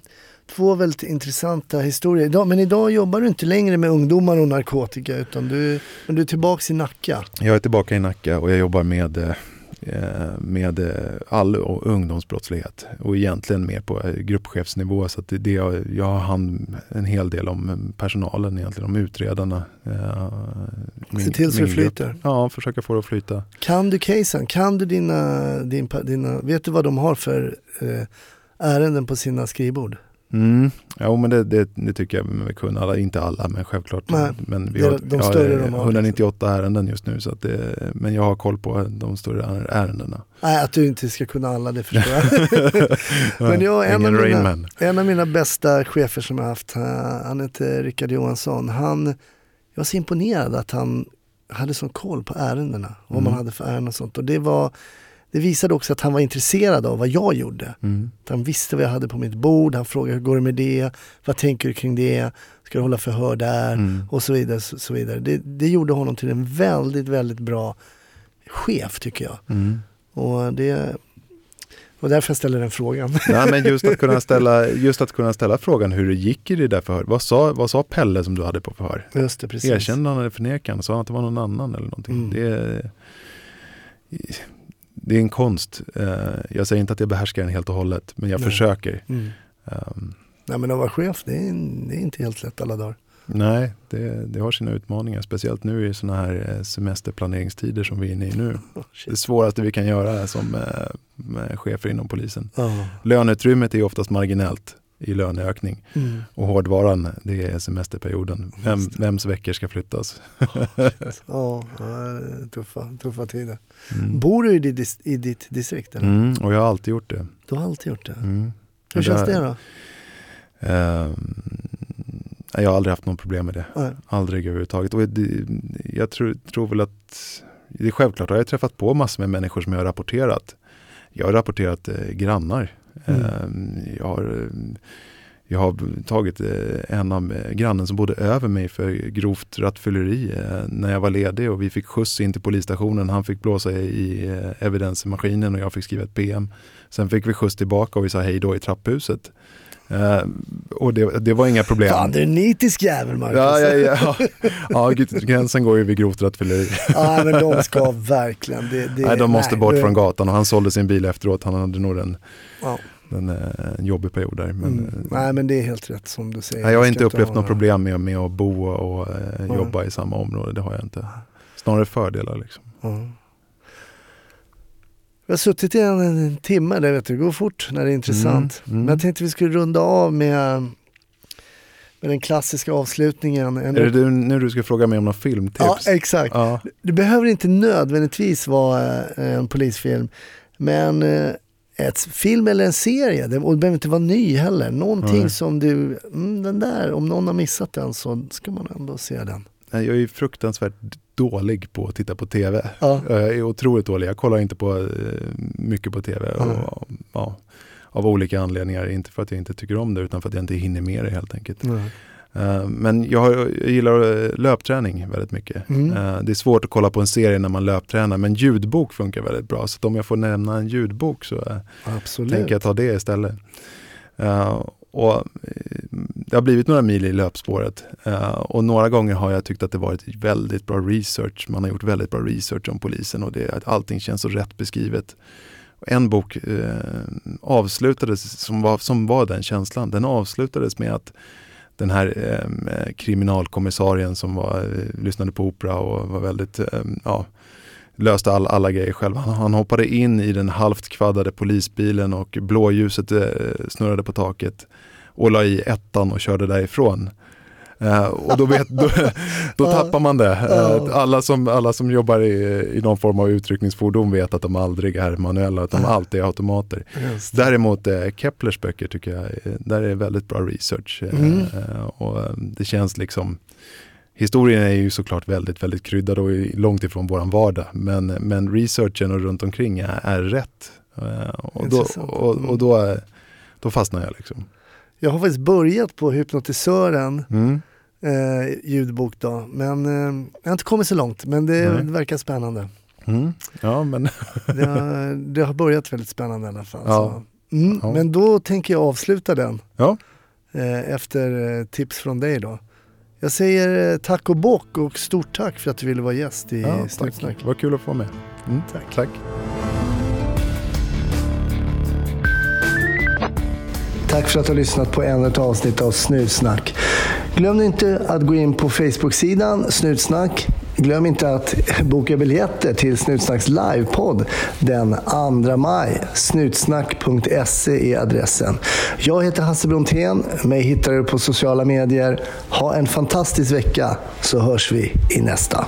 Två väldigt intressanta historier. Idag, men idag jobbar du inte längre med ungdomar och narkotika utan du, men du är tillbaks i Nacka. Jag är tillbaka i Nacka och jag jobbar med, eh, med eh, all ungdomsbrottslighet och egentligen mer på eh, gruppchefsnivå så att det, jag, jag har hand en hel del om eh, personalen egentligen, om utredarna. eh, min- Se till så det flyter. Ja, försöka få det att flyta. Kan du casen? Kan du dina, din, dina vet du vad de har för eh, ärenden på sina skrivbord? Mm. Ja, men det, det, det tycker jag vi kunna. Alla, inte alla, men självklart. Nej, men vi har, de jag har större de har, 198 ärenden just nu, så att det, men jag har koll på de större ärendena. Nej, att du inte ska kunna alla, det förstår jag. Men jag, en, av mina, en av mina bästa chefer som jag haft, eh, han heter Rickard Johansson. Han, jag var så imponerad att han hade sån koll på ärendena. Vad man Mm. hade för ärenden och sånt. Och det, var, det visade också att han var intresserad av vad jag gjorde. Mm. Han visste vad jag hade på mitt bord. Han frågade hur går det med det? Vad tänker du kring det? Ska du hålla förhör där? Mm. Och så vidare. Så, så vidare. Det, det gjorde honom till en väldigt, väldigt bra chef tycker jag. Mm. Och det och därför jag ställer den frågan. Nej, men just att, kunna ställa, just att kunna ställa frågan hur det gick i det där förhöret. Vad sa, vad sa Pelle som du hade på förhör? Just det, precis. Erkände han eller förnekade han? Sa han att det var någon annan eller någonting? Mm. Det, det är en konst. Eh, Jag säger inte att jag behärskar den helt och hållet, men jag Nej. försöker. Mm. Um, Nej men att vara chef, det är, det är inte helt lätt alla dagar. Nej, det, det har sina utmaningar. Speciellt nu i sådana här eh, semesterplaneringstider som vi är inne i nu. Oh, Det svåraste vi kan göra som eh, med chefer inom polisen. Ja. Löneutrymmet är oftast marginellt i löneökning. Mm. Och hårdvaran, det är semesterperioden. Vem, vems veckor ska flyttas? Ja, tuffa, tuffa tider. Mm. Bor du i ditt, i ditt distrikt eller? Mm, och jag har alltid gjort det. Du har alltid gjort det. Mm. Hur känns Det- det då? Ehm, jag har aldrig haft något problem med det. Nej. Aldrig överhuvudtaget. Och det, jag tror, tror väl att, det är självklart, jag har träffat på massor med människor som jag har rapporterat. Jag har rapporterat eh, grannar. Mm. Ehm, jag, har, jag har tagit eh, en av eh, grannen som bodde över mig för grovt rattfylleri eh, när jag var ledig och vi fick skjuts in till polisstationen. Han fick blåsa i evidensmaskinen och jag fick skriva ett PM. Sen fick vi skjuts tillbaka och vi sa hej då i trapphuset. Eh, och det, det var inga problem. Fan, du är en nitisk jävel Marcus. Ja, ja, ja. ja, gränsen går ju vid grovt rattfylleri. ja, men de ska verkligen. Det, det, Nej, de måste bort det- från gatan och han sålde sin bil efteråt. Han hade nog en, Ja. en, eh, en jobbig period där. Men, Mm. eh, Nej, men det är helt rätt som du säger. nej, jag har inte upplevt något problem med, med att bo och eh, Nej. jobba i samma område. Det har jag inte. Snarare fördelar liksom. Ja. Vi har suttit i en, en timme, det vet du, det går fort när det är intressant. Mm, mm. Men jag tänkte vi skulle runda av med, med den klassiska avslutningen. En, Är det nu du ska fråga mig om några filmtips? ja, exakt. Ja. Det behöver inte nödvändigtvis vara eh, en polisfilm, men eh, ett film eller en serie, det, och det behöver inte vara ny heller. Någonting Nej. som du, mm, den där, om någon har missat den så ska man ändå se den. Nej, Jag är fruktansvärt dålig på att titta på tv. Ja. Jag är otroligt dålig. Jag kollar inte på eh, mycket på tv. Och, ja, av olika anledningar. Inte för att jag inte tycker om det utan för att jag inte hinner med det helt enkelt. Eh, Men jag, har, jag gillar eh, löpträning väldigt mycket. Mm. Det är svårt att kolla på en serie när man löptränar men ljudbok funkar väldigt bra. Så om jag får nämna en ljudbok så Absolut. tänker jag ta det istället. Och eh, det har blivit några mil i löpspåret eh, och några gånger har jag tyckt att det varit väldigt bra research. Man har gjort väldigt bra research om polisen och det, att allting känns så rätt beskrivet. En bok eh, avslutades, som var, som var den känslan, den avslutades med att den här eh, kriminalkommissarien som var, eh, lyssnade på opera och var väldigt, eh, ja, löste all, alla grejer själv. Han, han, hoppade in i den halvt kvaddade polisbilen och blåljuset eh, snurrade på taket och la i ettan och körde därifrån. Uh, och då, vet, då, då tappar man det. Uh, alla, som, alla som jobbar i, i någon form av utryckningsfordon vet att de aldrig är manuella, utan de alltid är automater. Däremot uh, Keplers böcker tycker jag, där är väldigt bra research. Mm. och det känns liksom Historien är ju såklart väldigt, väldigt kryddad och långt ifrån våran vardag. Men, men researchen och runt omkring är, är rätt. och då, och, och då, då fastnar jag liksom. Jag har faktiskt börjat på Hypnotisören mm eh, ljudbok då. Men eh, jag har inte kommit så långt, men det, det verkar spännande. Mm. Ja, men det, har, det har börjat väldigt spännande i alla fall. Ja. Mm, ja. Men då tänker jag avsluta den. Ja. Eh, efter eh, tips från dig då. Jag säger eh, tack och bock och stort tack för att du ville vara gäst i ja, Snutsnack. Vad kul att få med. Mm, tack. tack. Tack för att du har lyssnat på ännu ett avsnitt av Snutsnack. Glöm inte att gå in på Facebook-sidan Snutsnack. Glöm inte att boka biljetter till Snutsnacks livepodd den 2 maj. Snutsnack.se är adressen. Jag heter Hasse Brontén. Mig hittar du på sociala medier. Ha en fantastisk vecka så hörs vi i nästa.